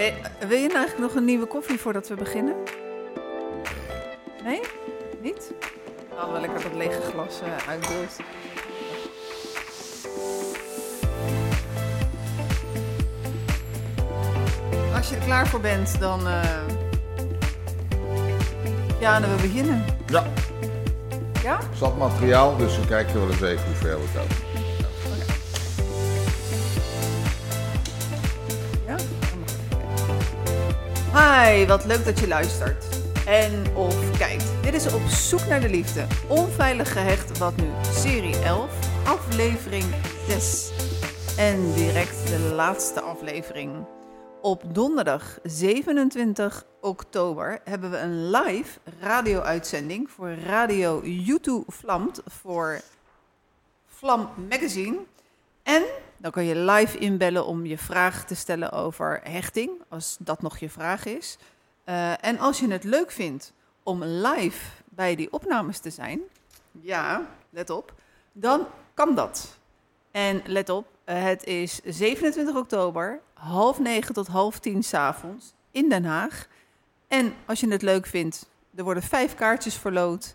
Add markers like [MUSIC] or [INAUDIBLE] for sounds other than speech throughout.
Wil je, wil je nou eigenlijk nog een nieuwe koffie voordat we beginnen? Nee? Niet? Dan wel lekker dat lege glas uh. Als je er klaar voor bent, dan. Uh... Ja, dan we beginnen. Ja. Ja? Zat materiaal, dus we kijken wel eens even hoe ver we Hi, wat leuk dat je luistert. En of kijkt. Dit is Op zoek naar de liefde. Onveilig gehecht, wat nu? Serie 11, aflevering 6. En direct de laatste aflevering. Op donderdag 27 oktober hebben we een live radio-uitzending voor Radio YouTube Vlamt voor Vlam Magazine. En dan kan je live inbellen om je vraag te stellen over hechting, als dat nog je vraag is. Uh, en als je het leuk vindt om live bij die opnames te zijn, ja, let op, dan kan dat. En let op, uh, het is 27 oktober, half negen tot half tien s'avonds in Den Haag. En als je het leuk vindt, er worden vijf kaartjes verloot.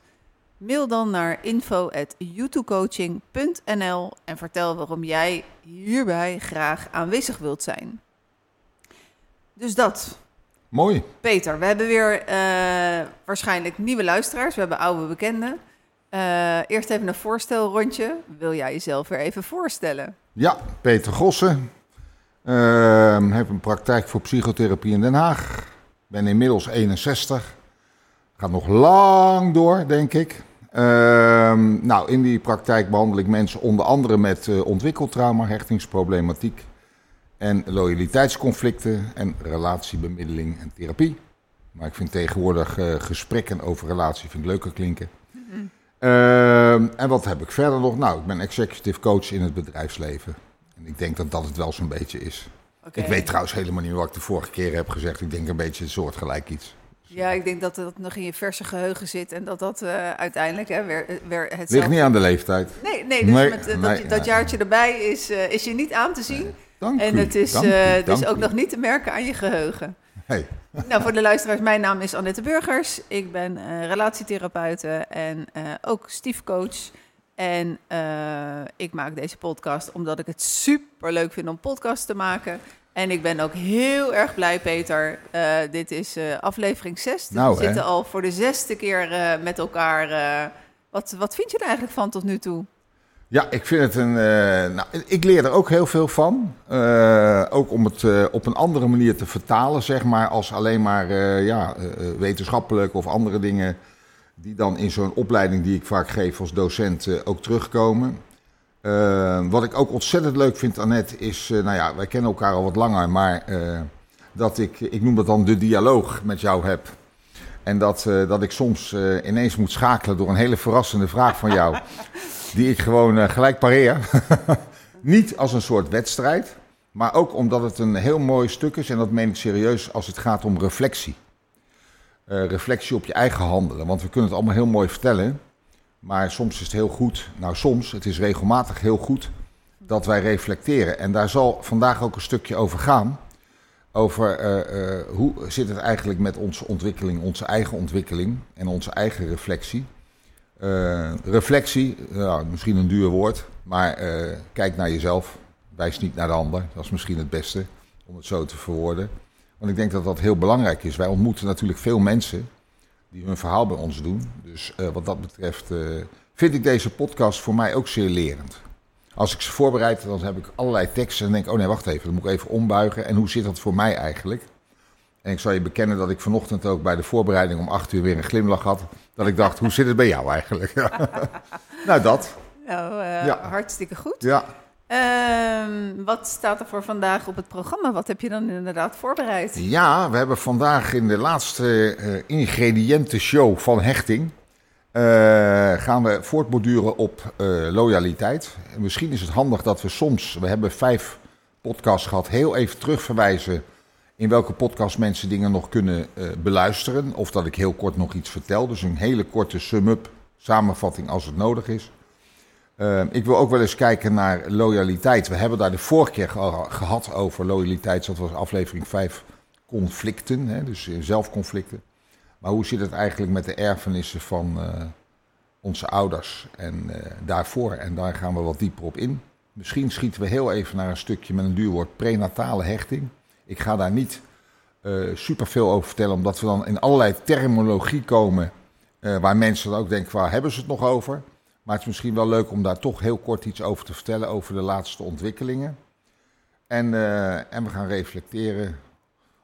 Mail dan naar info.youtubecoaching.nl en vertel waarom jij hierbij graag aanwezig wilt zijn. Dus dat. Mooi. Peter, we hebben weer uh, waarschijnlijk nieuwe luisteraars. We hebben oude bekenden. Uh, eerst even een voorstelrondje. Wil jij jezelf weer even voorstellen? Ja, Peter Gossen. Uh, heb een praktijk voor psychotherapie in Den Haag. Ben inmiddels 61. Gaat nog lang door, denk ik. Uh, nou, in die praktijk behandel ik mensen onder andere met uh, ontwikkeltrauma, hechtingsproblematiek en loyaliteitsconflicten en relatiebemiddeling en therapie. Maar ik vind tegenwoordig uh, gesprekken over relatie vind ik leuker klinken. Mm -hmm. en wat heb ik verder nog? Nou, ik ben executive coach in het bedrijfsleven. En ik denk dat dat het wel zo'n beetje is. Okay. Ik weet trouwens helemaal niet wat ik de vorige keer heb gezegd. Ik denk een beetje een soortgelijk iets. Ja, ik denk dat dat nog in je verse geheugen zit en dat dat uh, uiteindelijk hè, weer, weer het Ligt niet aan de leeftijd. Nee, nee dus nee, met, uh, nee, dat, dat jaartje erbij is, uh, is je niet aan te zien. Dank en u, het is, dank u, dank ook u. nog niet te merken aan je geheugen. Hey. [LAUGHS] Nou, voor de luisteraars, mijn naam is Annette Burgers. Ik ben relatietherapeute en ook stiefcoach. En ik maak deze podcast omdat ik het super leuk vind om podcasts te maken. En ik ben ook heel erg blij, Peter. Uh, dit is uh, aflevering 6. Nou, we zitten al voor de zesde keer uh, met elkaar. wat, wat vind je er eigenlijk van tot nu toe? Ja, ik vind het een. nou, ik leer er ook heel veel van. ook om het op een andere manier te vertalen, zeg maar, als alleen maar ja, wetenschappelijk of andere dingen. Die dan in zo'n opleiding die ik vaak geef als docent ook terugkomen. Uh, wat ik ook ontzettend leuk vind, Annette, is, uh, nou ja, wij kennen elkaar al wat langer, maar uh, dat ik, ik noem dat dan de dialoog met jou heb. En dat, dat ik soms ineens moet schakelen door een hele verrassende vraag van jou, [LAUGHS] die ik gewoon gelijk pareer. [LAUGHS] Niet als een soort wedstrijd, maar ook omdat het een heel mooi stuk is, en dat meen ik serieus, als het gaat om reflectie. reflectie op je eigen handelen, want we kunnen het allemaal heel mooi vertellen. Maar soms is het heel goed, nou soms, het is regelmatig heel goed dat wij reflecteren. En daar zal vandaag ook een stukje over gaan. Over uh, uh, hoe zit het eigenlijk met onze ontwikkeling, onze eigen ontwikkeling en onze eigen reflectie. Uh, reflectie, nou, misschien een duur woord, maar kijk naar jezelf. Wijs niet naar de ander. Dat is misschien het beste om het zo te verwoorden. Want ik denk dat dat heel belangrijk is. Wij ontmoeten natuurlijk veel mensen die hun verhaal bij ons doen. Dus uh, wat dat betreft uh, vind ik deze podcast voor mij ook zeer lerend. Als ik ze voorbereid, dan heb ik allerlei teksten en denk ik, oh nee, wacht even, dan moet ik even ombuigen. En hoe zit dat voor mij eigenlijk? En ik zal je bekennen dat ik vanochtend ook bij de voorbereiding om acht uur weer een glimlach had. Dat ik dacht, hoe zit het bij jou eigenlijk? [LAUGHS] nou, dat. Nou, uh, ja. hartstikke goed. Ja. Uh, wat staat er voor vandaag op het programma? Wat heb je dan inderdaad voorbereid? Ja, we hebben vandaag in de laatste uh, ingrediëntenshow van Hechting... Uh, gaan we voortborduren op uh, loyaliteit. En misschien is het handig dat we soms... We hebben vijf podcasts gehad. Heel even terugverwijzen in welke podcast mensen dingen nog kunnen beluisteren. Of dat ik heel kort nog iets vertel. Dus een hele korte sum-up, samenvatting als het nodig is. Uh, ik wil ook wel eens kijken naar loyaliteit. We hebben daar de vorige keer ge gehad over loyaliteit. Dat was aflevering 5, conflicten, hè, dus zelfconflicten. Maar hoe zit het eigenlijk met de erfenissen van onze ouders en daarvoor? En daar gaan we wat dieper op in. Misschien schieten we heel even naar een stukje met een duur woord prenatale hechting. Ik ga daar niet uh, super veel over vertellen, omdat we dan in allerlei terminologie komen waar mensen dan ook denken, waar hebben ze het nog over? Maar het is misschien wel leuk om daar toch heel kort iets over te vertellen, over de laatste ontwikkelingen. En, uh, en we gaan reflecteren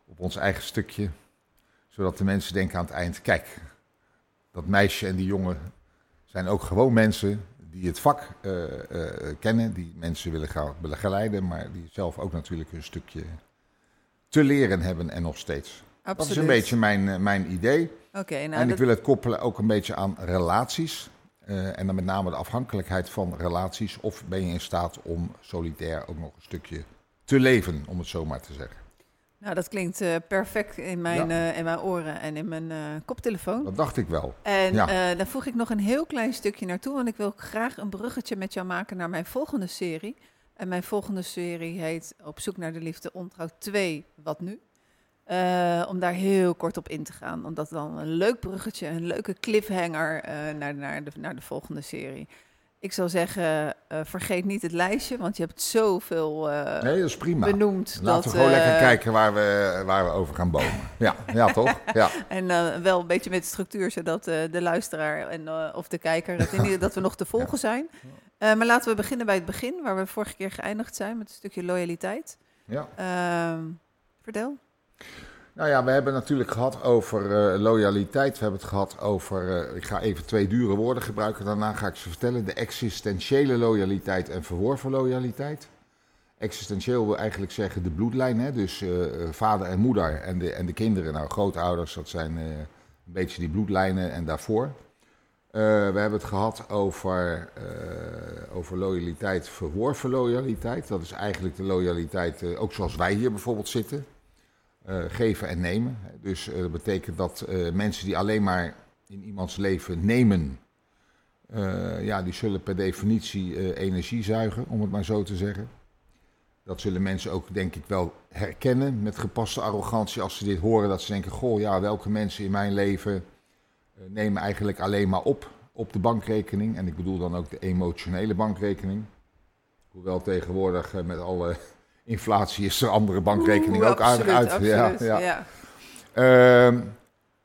op ons eigen stukje, zodat de mensen denken aan het eind, kijk, dat meisje en die jongen zijn ook gewoon mensen die het vak kennen, die mensen willen gaan begeleiden, maar die zelf ook natuurlijk een stukje te leren hebben en nog steeds. Absoluut. Dat is een beetje mijn, mijn idee. Okay, nou en ik dat... wil het koppelen ook een beetje aan relaties. Uh, en dan met name de afhankelijkheid van relaties. Of ben je in staat om solitair ook nog een stukje te leven, om het zo maar te zeggen. Nou, dat klinkt uh, perfect in mijn, ja. in mijn oren en in mijn koptelefoon. Dat dacht ik wel. En ja. dan voeg ik nog een heel klein stukje naartoe, want ik wil graag een bruggetje met jou maken naar mijn volgende serie. En mijn volgende serie heet Op zoek naar de liefde ontrouw 2, wat nu? Uh, om daar heel kort op in te gaan. Omdat dan een leuk bruggetje, een leuke cliffhanger uh, naar, naar, de, naar de volgende serie. Ik zou zeggen, uh, vergeet niet het lijstje, want je hebt zoveel nee, dat is prima. benoemd. Laten dat, we gewoon lekker kijken waar we, waar we over gaan bomen. [LAUGHS] Ja, ja toch? Ja. en wel een beetje met structuur, zodat de luisteraar en, of de kijker, het in ieder, dat we nog te [LAUGHS] volgen ja. zijn. Maar laten we beginnen bij het begin, waar we vorige keer geëindigd zijn met een stukje loyaliteit. Ja. Uh, vertel. Nou ja, we hebben natuurlijk gehad over uh, loyaliteit. We hebben het gehad over, uh, ik ga even twee dure woorden gebruiken, daarna ga ik ze vertellen. De existentiële loyaliteit en verworven loyaliteit. Existentieel wil eigenlijk zeggen de bloedlijn, hè? dus vader en moeder en de, en de kinderen. Nou, grootouders, dat zijn een beetje die bloedlijnen en daarvoor. We hebben het gehad over, over loyaliteit, verworven loyaliteit. Dat is eigenlijk de loyaliteit, ook zoals wij hier bijvoorbeeld zitten. Geven en nemen. Dus dat betekent dat mensen die alleen maar in iemands leven nemen, ja, die zullen per definitie energie zuigen, om het maar zo te zeggen. Dat zullen mensen ook, denk ik, wel herkennen met gepaste arrogantie als ze dit horen. Dat ze denken, goh, ja, welke mensen in mijn leven nemen eigenlijk alleen maar op op de bankrekening. En ik bedoel dan ook de emotionele bankrekening. Hoewel tegenwoordig met alle inflatie is er andere bankrekening ook aardig uit. Absoluut, ja, ja. ja. Um,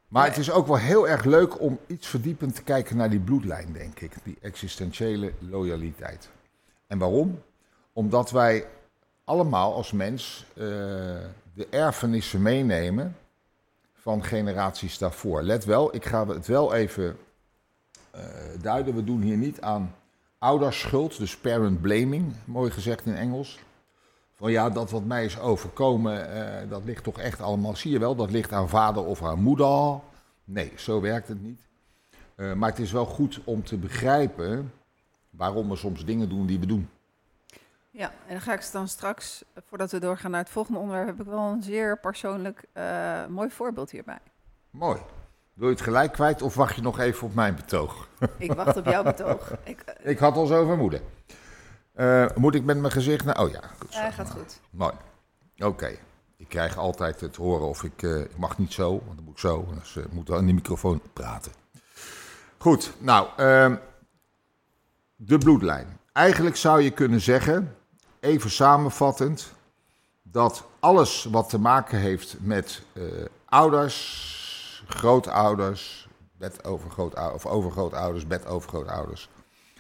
maar nee. het is ook wel heel erg leuk om iets verdiepend te kijken naar die bloedlijn, denk ik. Die existentiële loyaliteit. En waarom? Omdat wij allemaal als mens uh, de erfenissen meenemen van generaties daarvoor. Let wel, ik ga het wel even uh, duiden. We doen hier niet aan ouderschuld, dus parent blaming, mooi gezegd in Engels. Van ja, dat wat mij is overkomen, uh, dat ligt toch echt allemaal, zie je wel, dat ligt aan vader of aan moeder. Nee, zo werkt het niet. Uh, maar het is wel goed om te begrijpen waarom we soms dingen doen die we doen. Ja, en dan ga ik dan straks, voordat we doorgaan naar het volgende onderwerp, heb ik wel een zeer persoonlijk uh, mooi voorbeeld hierbij. Mooi. Wil je het gelijk kwijt of wacht je nog even op mijn betoog? Ik wacht op jouw betoog. [LAUGHS] Ik, ik had al zo vermoeden. Uh, moet ik met mijn gezicht naar... Oh ja, goed zo. Ja, gaat goed. Mooi. Oké. Okay. Ik krijg altijd het horen of ik... Uh, ik mag niet zo, want dan moet ik zo. Dus ik moet wel in de microfoon praten. Goed, nou... Uh, de bloedlijn. Eigenlijk zou je kunnen zeggen, even samenvattend... dat alles wat te maken heeft met ouders grootouders, bed overgrootouders, of overgrootouders, bed overgrootouders.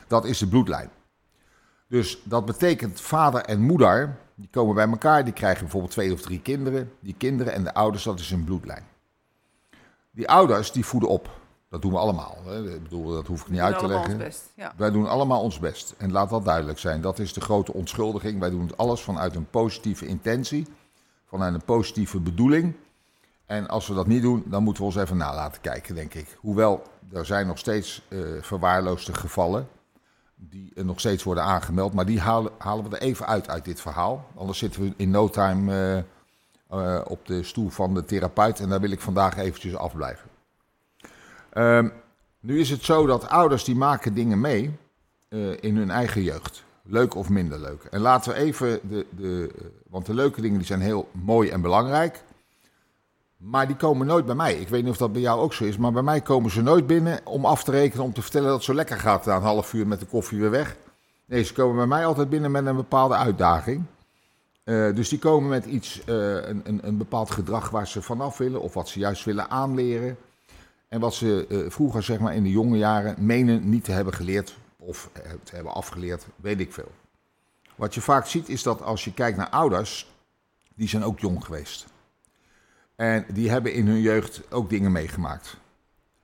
Dat is de bloedlijn. Dus dat betekent vader en moeder, die komen bij elkaar, die krijgen bijvoorbeeld twee of drie kinderen. Die kinderen en de ouders, dat is een bloedlijn. Die ouders, die voeden op. Dat doen we allemaal. Hè. Ik bedoel, dat hoef ik niet uit te leggen. Best, ja. Wij doen allemaal ons best. En laat dat duidelijk zijn. Dat is de grote onschuldiging. Wij doen alles vanuit een positieve intentie, vanuit een positieve bedoeling. En als we dat niet doen, dan moeten we ons even nalaten kijken, denk ik. Hoewel, er zijn nog steeds uh, verwaarloosde gevallen die nog steeds worden aangemeld. Maar die halen, halen we er even uit uit dit verhaal. Anders zitten we in no time uh, op de stoel van de therapeut. En daar wil ik vandaag eventjes afblijven. Um, nu is het zo dat ouders die maken dingen mee in hun eigen jeugd. Leuk of minder leuk. En laten we even de, de... Want de leuke dingen die zijn heel mooi en belangrijk... Maar die komen nooit bij mij. Ik weet niet of dat bij jou ook zo is. Maar bij mij komen ze nooit binnen om af te rekenen. Om te vertellen dat het zo lekker gaat. Na een half uur met de koffie weer weg. Nee, ze komen bij mij altijd binnen met een bepaalde uitdaging. Uh, dus die komen met iets, uh, een, een, een, bepaald gedrag waar ze vanaf willen. Of wat ze juist willen aanleren. En wat ze uh, vroeger, zeg maar in de jonge jaren, menen niet te hebben geleerd. Of te hebben afgeleerd, weet ik veel. Wat je vaak ziet is dat als je kijkt naar ouders. Die zijn ook jong geweest. En die hebben in hun jeugd ook dingen meegemaakt.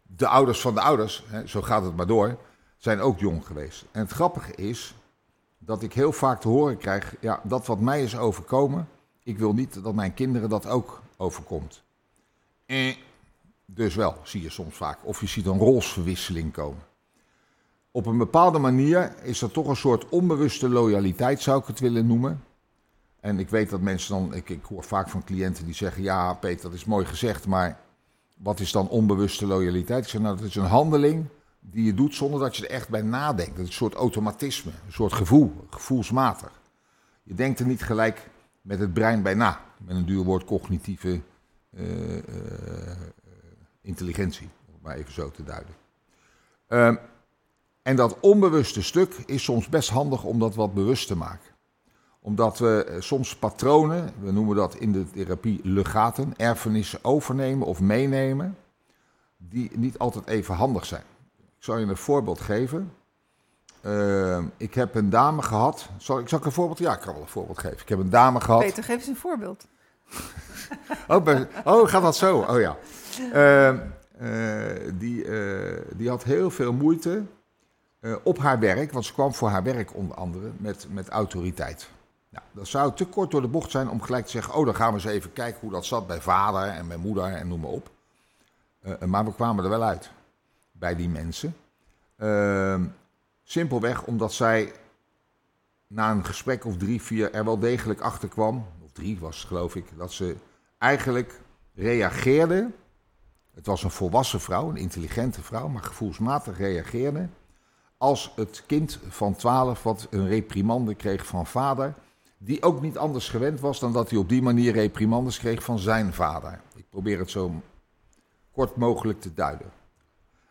De ouders van de ouders, hè, zo gaat het maar door, zijn ook jong geweest. En het grappige is dat ik heel vaak te horen krijg: ja, dat wat mij is overkomen, ik wil niet dat mijn kinderen dat ook overkomt. Eh, dus wel, zie je soms vaak. Of je ziet een rolsverwisseling komen. Op een bepaalde manier is er toch een soort onbewuste loyaliteit, zou ik het willen noemen. En ik weet dat mensen dan, ik, ik hoor vaak van cliënten die zeggen: Ja, Peter, dat is mooi gezegd, maar wat is dan onbewuste loyaliteit? Ik zeg: Nou, dat is een handeling die je doet zonder dat je er echt bij nadenkt. Dat is een soort automatisme, een soort gevoel, gevoelsmatig. Je denkt er niet gelijk met het brein bij na, met een duur woord cognitieve uh, uh, intelligentie, om het maar even zo te duiden. Uh, en dat onbewuste stuk is soms best handig om dat wat bewust te maken omdat we eh, soms patronen, we noemen dat in de therapie legaten, erfenissen overnemen of meenemen, die niet altijd even handig zijn. Ik zal je een voorbeeld geven. Uh, ik heb een dame gehad. Zal ik, zal ik een voorbeeld? Ja, ik kan wel een voorbeeld geven. Ik heb een dame gehad. Peter, geef eens een voorbeeld. oh, oh, gaat dat zo? Oh ja. Uh, uh, die, die had heel veel moeite op haar werk, want ze kwam voor haar werk onder andere met, met autoriteit. Nou, dat zou te kort door de bocht zijn om gelijk te zeggen: Oh, dan gaan we eens even kijken hoe dat zat bij vader en bij moeder en noem maar op. Uh, maar we kwamen er wel uit bij die mensen. Uh, simpelweg omdat zij na een gesprek of drie, vier er wel degelijk achter kwam, of drie was geloof ik, dat ze eigenlijk reageerde. Het was een volwassen vrouw, een intelligente vrouw, maar gevoelsmatig reageerde. Als het kind van 12 wat een reprimande kreeg van vader die ook niet anders gewend was dan dat hij op die manier reprimandes kreeg van zijn vader. Ik probeer het zo kort mogelijk te duiden.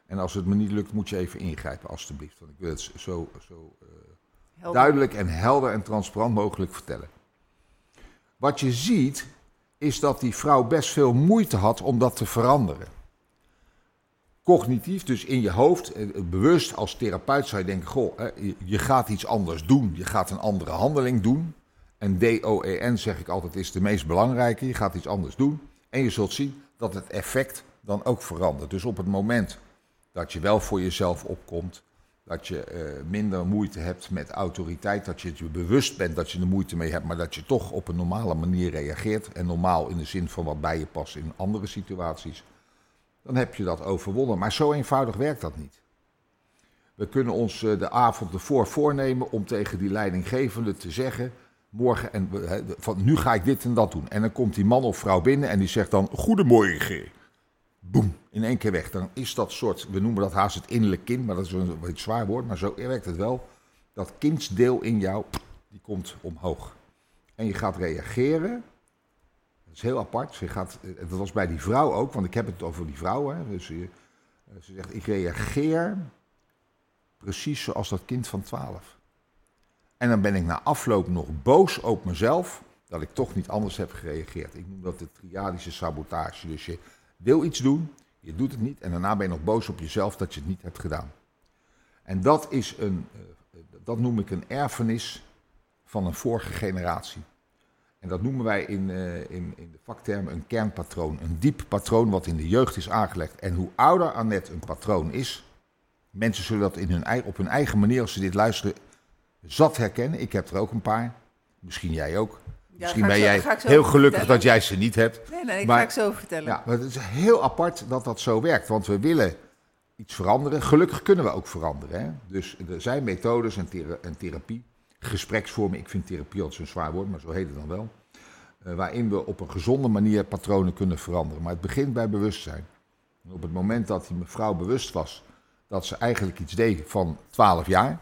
En als het me niet lukt, moet je even ingrijpen, alstublieft. Want ik wil het zo, zo uh, duidelijk en helder en transparant mogelijk vertellen. Wat je ziet, is dat die vrouw best veel moeite had om dat te veranderen. Cognitief, dus in je hoofd, eh, bewust als therapeut zou je denken: Goh, je gaat iets anders doen, je gaat een andere handeling doen. En D-O-E-N zeg ik altijd is de meest belangrijke. Je gaat iets anders doen. En je zult zien dat het effect dan ook verandert. Dus op het moment dat je wel voor jezelf opkomt, dat je uh, minder moeite hebt met autoriteit, dat je je bewust bent dat je er moeite mee hebt, maar dat je toch op een normale manier reageert. En normaal in de zin van wat bij je past in andere situaties. Dan heb je dat overwonnen. Maar zo eenvoudig werkt dat niet. We kunnen ons uh, de avond ervoor voornemen om tegen die leidinggevende te zeggen morgen en van nu ga ik dit en dat doen. En dan komt die man of vrouw binnen en die zegt dan goedemorgen. Boem, in één keer weg. Dan is dat soort, we noemen dat haast het innerlijk kind, maar dat is een, een zwaar woord, maar zo werkt het wel. Dat kindsdeel in jou, die komt omhoog. En je gaat reageren. Dat is heel apart. Ze gaat, dat was bij die vrouw ook, want ik heb het over die vrouw. Hè. Dus ze, ze zegt, ik reageer precies zoals dat kind van 12. En dan ben ik na afloop nog boos op mezelf dat ik toch niet anders heb gereageerd. Ik noem dat de triadische sabotage. Dus je wil iets doen, je doet het niet en daarna ben je nog boos op jezelf dat je het niet hebt gedaan. En dat, is een, eh, dat noem ik een erfenis van een vorige generatie. En dat noemen wij in, uh, in, in de vaktermen een kernpatroon. Een diep patroon wat in de jeugd is aangelegd. En hoe ouder Annette een patroon is, mensen zullen dat in hun, op hun eigen manier, als ze dit luisteren, zat herkennen. Ik heb er ook een paar. Misschien jij ook. Misschien ben jij heel gelukkig dat jij ze niet hebt. Nee, nee, ik maar, ga ik zo vertellen. Ja, maar het is heel apart dat dat zo werkt. Want we willen iets veranderen. Gelukkig kunnen we ook veranderen. Hè? Dus er zijn methodes en, en therapie. Gespreksvormen. Ik vind therapie altijd zo'n zwaar woord, maar zo heet het dan wel. Uh, waarin we op een gezonde manier patronen kunnen veranderen. Maar het begint bij bewustzijn. En op het moment dat die mevrouw bewust was dat ze eigenlijk iets deed van 12 jaar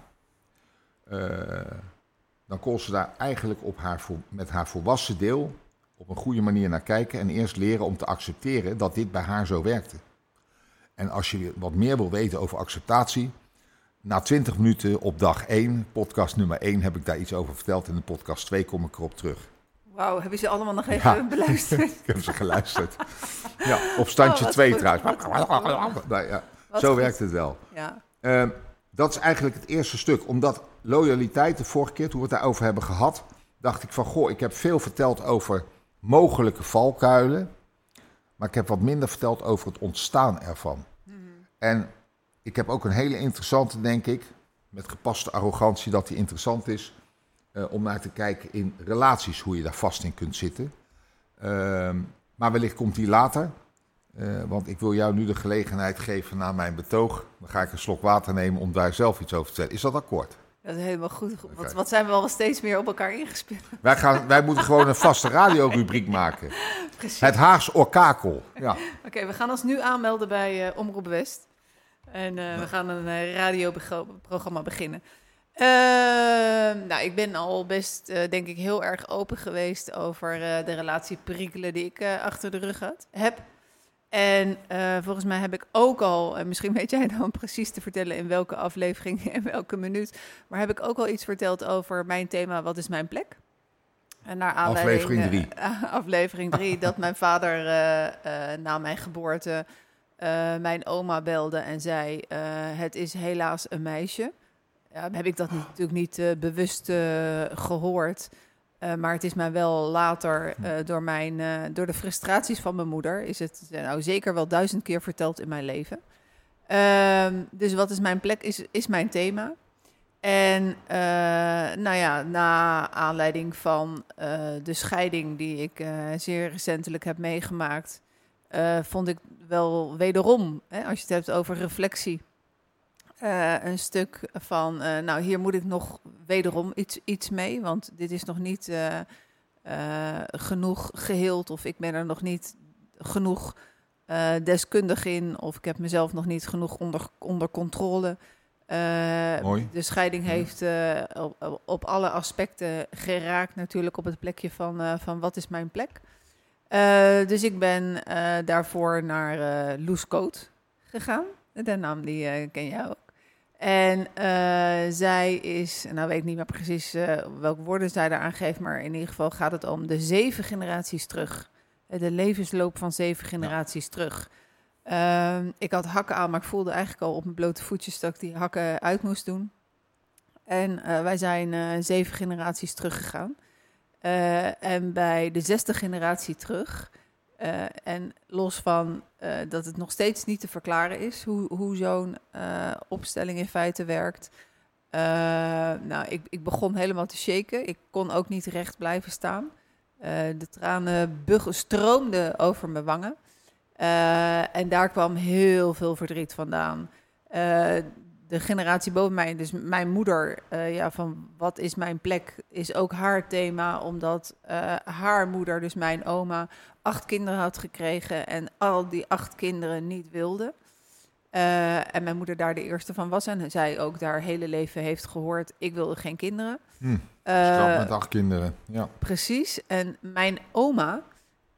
dan kon ze daar eigenlijk op haar, met haar volwassen deel op een goede manier naar kijken en eerst leren om te accepteren dat dit bij haar zo werkte. En als je wat meer wil weten over acceptatie, na 20 minuten op dag 1, podcast nummer 1, heb ik daar iets over verteld. In de podcast 2 kom ik erop terug. Wauw, heb je ze allemaal nog even Ja. [LAUGHS] beluisterd? ik heb ze geluisterd. ja, op standje Oh, wat 2 goed. trouwens. Wat. Nou ja, zo goed. werkt het wel. Ja. Ehm, dat is eigenlijk het eerste stuk. Omdat loyaliteit, de vorige keer toen we het daarover hebben gehad, dacht ik van goh, ik heb veel verteld over mogelijke valkuilen. Maar ik heb wat minder verteld over het ontstaan ervan. En ik heb ook een hele interessante, denk ik, met gepaste arrogantie dat die interessant is, eh, om naar te kijken in relaties, hoe je daar vast in kunt zitten. Ehm, maar wellicht komt die later. Eh, want ik wil jou nu de gelegenheid geven na mijn betoog. Dan ga ik een slok water nemen om daar zelf iets over te vertellen. Is dat akkoord? Dat is helemaal goed. Wat, wat zijn we al steeds meer op elkaar ingespeeld? Wij, gaan, wij moeten gewoon een vaste radiorubriek [LAUGHS] maken. Precies. Het Haags Orkakel. Ja. Oké, we gaan ons nu aanmelden bij eh, Omroep West. En eh, we gaan een radioprogramma beginnen. Eh, nou, ik ben al best, denk ik, heel erg open geweest over de relatieperikelen die ik achter de rug had, heb. En eh, volgens mij heb ik ook al, en misschien weet jij dan [LAUGHS] precies te vertellen in welke aflevering en welke minuut, maar heb ik ook al iets verteld over mijn thema, wat is mijn plek? En naar aanleiding, Aflevering drie. eh, [LAUGHS] aflevering drie, dat mijn vader eh, eh, na mijn geboorte eh, mijn oma belde en zei: eh, Het is helaas een meisje. Ja, heb ik dat niet- natuurlijk niet eh, bewust eh, gehoord. Eh, maar het is mij wel later eh, door, mijn, eh, door de frustraties van mijn moeder, is het nou zeker wel duizend keer verteld in mijn leven. Ehm, dus wat is mijn plek, is, is mijn thema. En nou ja, na aanleiding van de scheiding die ik zeer recentelijk heb meegemaakt, vond ik wel wederom, hè, als je het hebt over reflectie, eh, een stuk van, eh, nou hier moet ik nog wederom iets, iets mee, want dit is nog niet eh, genoeg geheeld of ik ben er nog niet genoeg deskundig in of ik heb mezelf nog niet genoeg onder, onder controle. Mooi. De scheiding heeft op, op alle aspecten geraakt natuurlijk op het plekje van, van wat is mijn plek. Dus ik ben daarvoor naar Loes Coat gegaan. De naam die ken jij ook. En eh, zij is, nou weet ik niet meer precies eh, welke woorden zij daaraan geeft, maar in ieder geval gaat het om de zeven generaties terug. Eh, De levensloop van zeven generaties terug. Ehm, ik had hakken aan, maar ik voelde eigenlijk al op mijn blote voetjes dat ik die hakken uit moest doen. En wij zijn zeven generaties teruggegaan. En bij de zesde generatie terug. Eh, en los van eh, dat het nog steeds niet te verklaren is hoe, hoe zo'n eh, opstelling in feite werkt. Nou, ik, ik begon helemaal te shaken. Ik kon ook niet recht blijven staan. De tranen stroomden over mijn wangen. En daar kwam heel veel verdriet vandaan. De generatie boven mij, dus mijn moeder, eh, ja, van wat is mijn plek, is ook haar thema, omdat eh, haar moeder, dus mijn oma, acht kinderen had gekregen en al die acht kinderen niet wilde. Eh, en mijn moeder daar de eerste van was en zij ook daar hele leven heeft gehoord, ik wilde geen kinderen. Hm, met acht kinderen. Ja. Precies. En mijn oma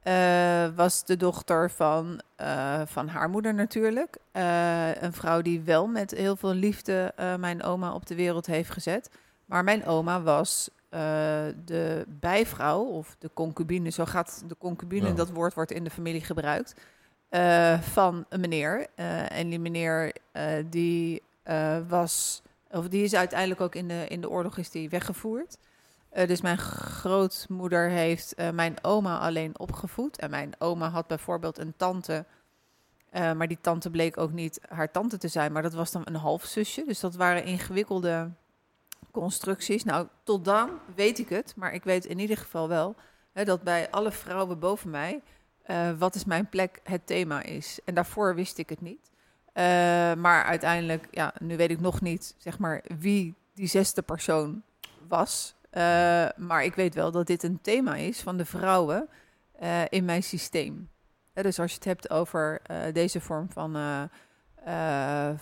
eh, was de dochter van, eh, van haar moeder natuurlijk. Eh, een vrouw die wel met heel veel liefde mijn oma op de wereld heeft gezet. Maar mijn oma was de bijvrouw of de concubine. Zo gaat de concubine, Ja. dat woord wordt in de familie gebruikt. van een meneer. En die meneer die was... Of die is uiteindelijk ook in de, in de oorlog is die weggevoerd. Eh, dus mijn grootmoeder heeft eh, mijn oma alleen opgevoed. En mijn oma had bijvoorbeeld een tante. eh, maar die tante bleek ook niet haar tante te zijn. Maar dat was dan een halfzusje. Dus dat waren ingewikkelde constructies. Nou, tot dan weet ik het. Maar ik weet in ieder geval wel hè, dat bij alle vrouwen boven mij. wat is mijn plek het thema is. En daarvoor wist ik het niet. Maar uiteindelijk, ja, nu weet ik nog niet, zeg maar, wie die zesde persoon was. Eh, maar ik weet wel dat dit een thema is van de vrouwen eh, in mijn systeem. Eh, dus als je het hebt over deze vorm van,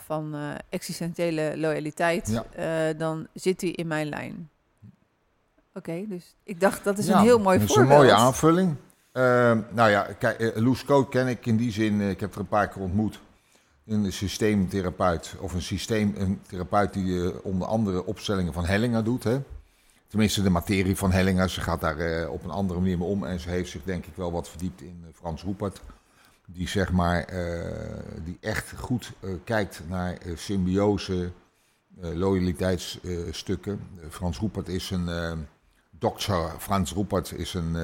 van existentiële loyaliteit, Ja. dan zit die in mijn lijn. Oké, dus ik dacht dat is Ja, een heel mooi dat is voorbeeld. een mooie aanvulling. Ehm, nou ja, kijk, Loes Coat ken ik in die zin. ik heb er een paar keer ontmoet. Een systeemtherapeut. Of een systeemtherapeut die onder andere opstellingen van Hellinger doet. Hè? Tenminste, de materie van Hellinger. Ze gaat daar op een andere manier mee om. En ze heeft zich denk ik wel wat verdiept in Frans Roepert die zeg maar, die echt goed kijkt naar symbiose, loyaliteitsstukken. Frans Roepert is een Dokter Frans Roepert is een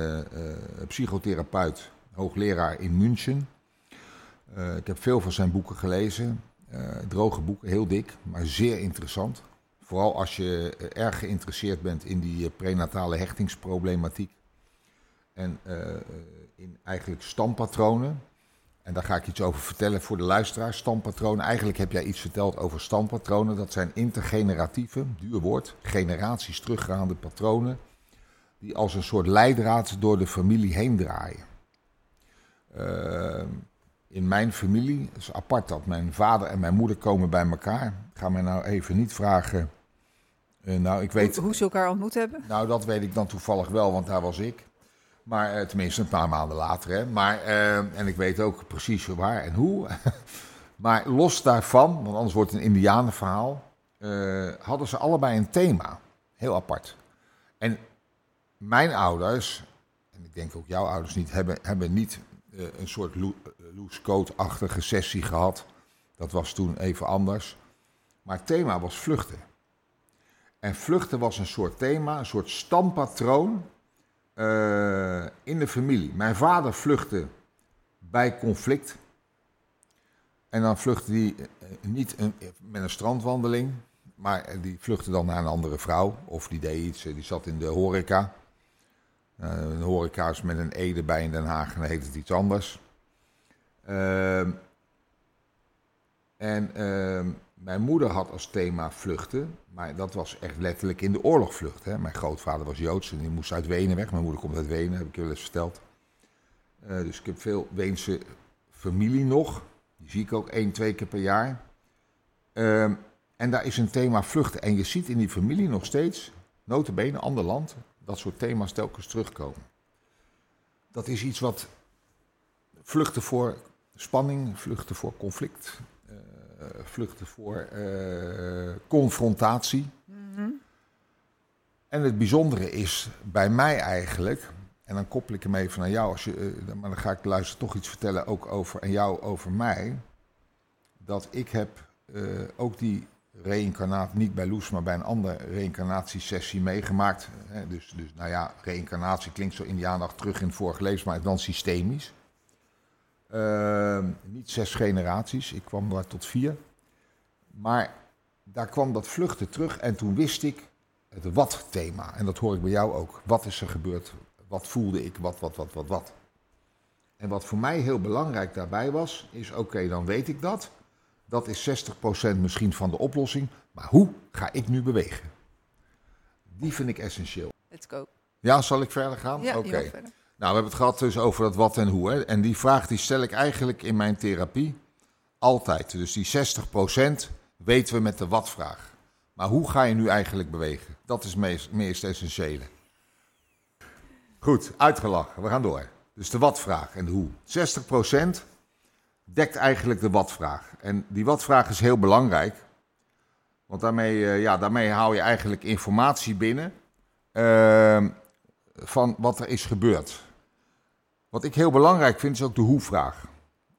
psychotherapeut, hoogleraar in München. Ik heb veel van zijn boeken gelezen. droge boeken, heel dik, maar zeer interessant. Vooral als je erg geïnteresseerd bent in die prenatale hechtingsproblematiek. En in eigenlijk stampatronen. En daar ga ik iets over vertellen voor de luisteraars. Stampatronen. Eigenlijk heb jij iets verteld over stampatronen. Dat zijn intergeneratieve, duur woord, generaties teruggaande patronen die als een soort leidraad door de familie heen draaien. Uh, in mijn familie is apart dat mijn vader en mijn moeder komen bij elkaar. Ik ga mij nou even niet vragen. Uh, nou, ik weet, hoe, hoe, ze elkaar ontmoet hebben? Nou, dat weet ik dan toevallig wel, want daar was ik. Maar uh, tenminste een paar maanden later. Hè. Maar, uh, en ik weet ook precies waar en hoe. [LAUGHS] maar los daarvan, want anders wordt het een Indianenverhaal. hadden ze allebei een thema. Heel apart. En mijn ouders, en ik denk ook jouw ouders niet, hebben, hebben niet een soort loose code-achtige sessie gehad. Dat was toen even anders. Maar het thema was vluchten. En vluchten was een soort thema, een soort stampatroon uh, in de familie. Mijn vader vluchtte bij conflict. En dan vluchtte hij uh, niet een, met een strandwandeling, maar die vluchtte dan naar een andere vrouw. Of die deed iets, die zat in de horeca. Een horeca's met een E erbij in Den Haag, dan heet het iets anders. Uh, en uh, mijn moeder had als thema vluchten, maar dat was echt letterlijk in de oorlog vluchten. Mijn grootvader was Joods en die moest uit Wenen weg. Mijn moeder komt uit Wenen, heb ik je wel eens verteld. Uh, dus ik heb veel Weense familie nog. Die zie ik ook één, twee keer per jaar. Ehm, en daar is een thema vluchten. En je ziet in die familie nog steeds, notabene, ander land, dat soort thema's telkens terugkomen. Dat is iets wat vluchten voor spanning, vluchten voor conflict, vluchten voor uh, confrontatie. Mm-hmm. En het bijzondere is bij mij eigenlijk, en dan koppel ik hem even naar jou, als je, uh, maar dan ga ik luisteren toch iets vertellen ook over, en jou over mij, dat ik heb ook die reïncarnaat, niet bij Loes, maar bij een andere reïncarnatiesessie meegemaakt. Dus, dus nou ja, reïncarnatie klinkt zo in die aandacht terug in het vorige leven, maar dan systemisch. Uh, niet zes generaties, ik kwam daar tot vier. Maar daar kwam dat vluchten terug en toen wist ik het wat-thema. En dat hoor ik bij jou ook. Wat is er gebeurd? Wat voelde ik? Wat, wat, wat, wat, wat? En wat voor mij heel belangrijk daarbij was, is oké, dan weet ik dat. Dat is 60% misschien van de oplossing. Maar hoe ga ik nu bewegen? Die vind ik essentieel. Let's go. Ja, zal ik verder gaan? Ja, Oké. Okay. Nou, we hebben het gehad dus over dat wat en hoe. Hè? En die vraag die stel ik eigenlijk in mijn therapie altijd. Dus die 60% weten we met de wat-vraag. Maar hoe ga je nu eigenlijk bewegen? Dat is meest, meest essentiële. Goed, uitgelachen. We gaan door. Dus de wat-vraag en de hoe. 60% dekt eigenlijk de wat-vraag. En die wat-vraag is heel belangrijk. Want daarmee, uh, ja, daarmee haal je eigenlijk informatie binnen uh, van wat er is gebeurd. Wat ik heel belangrijk vind is ook de hoe-vraag.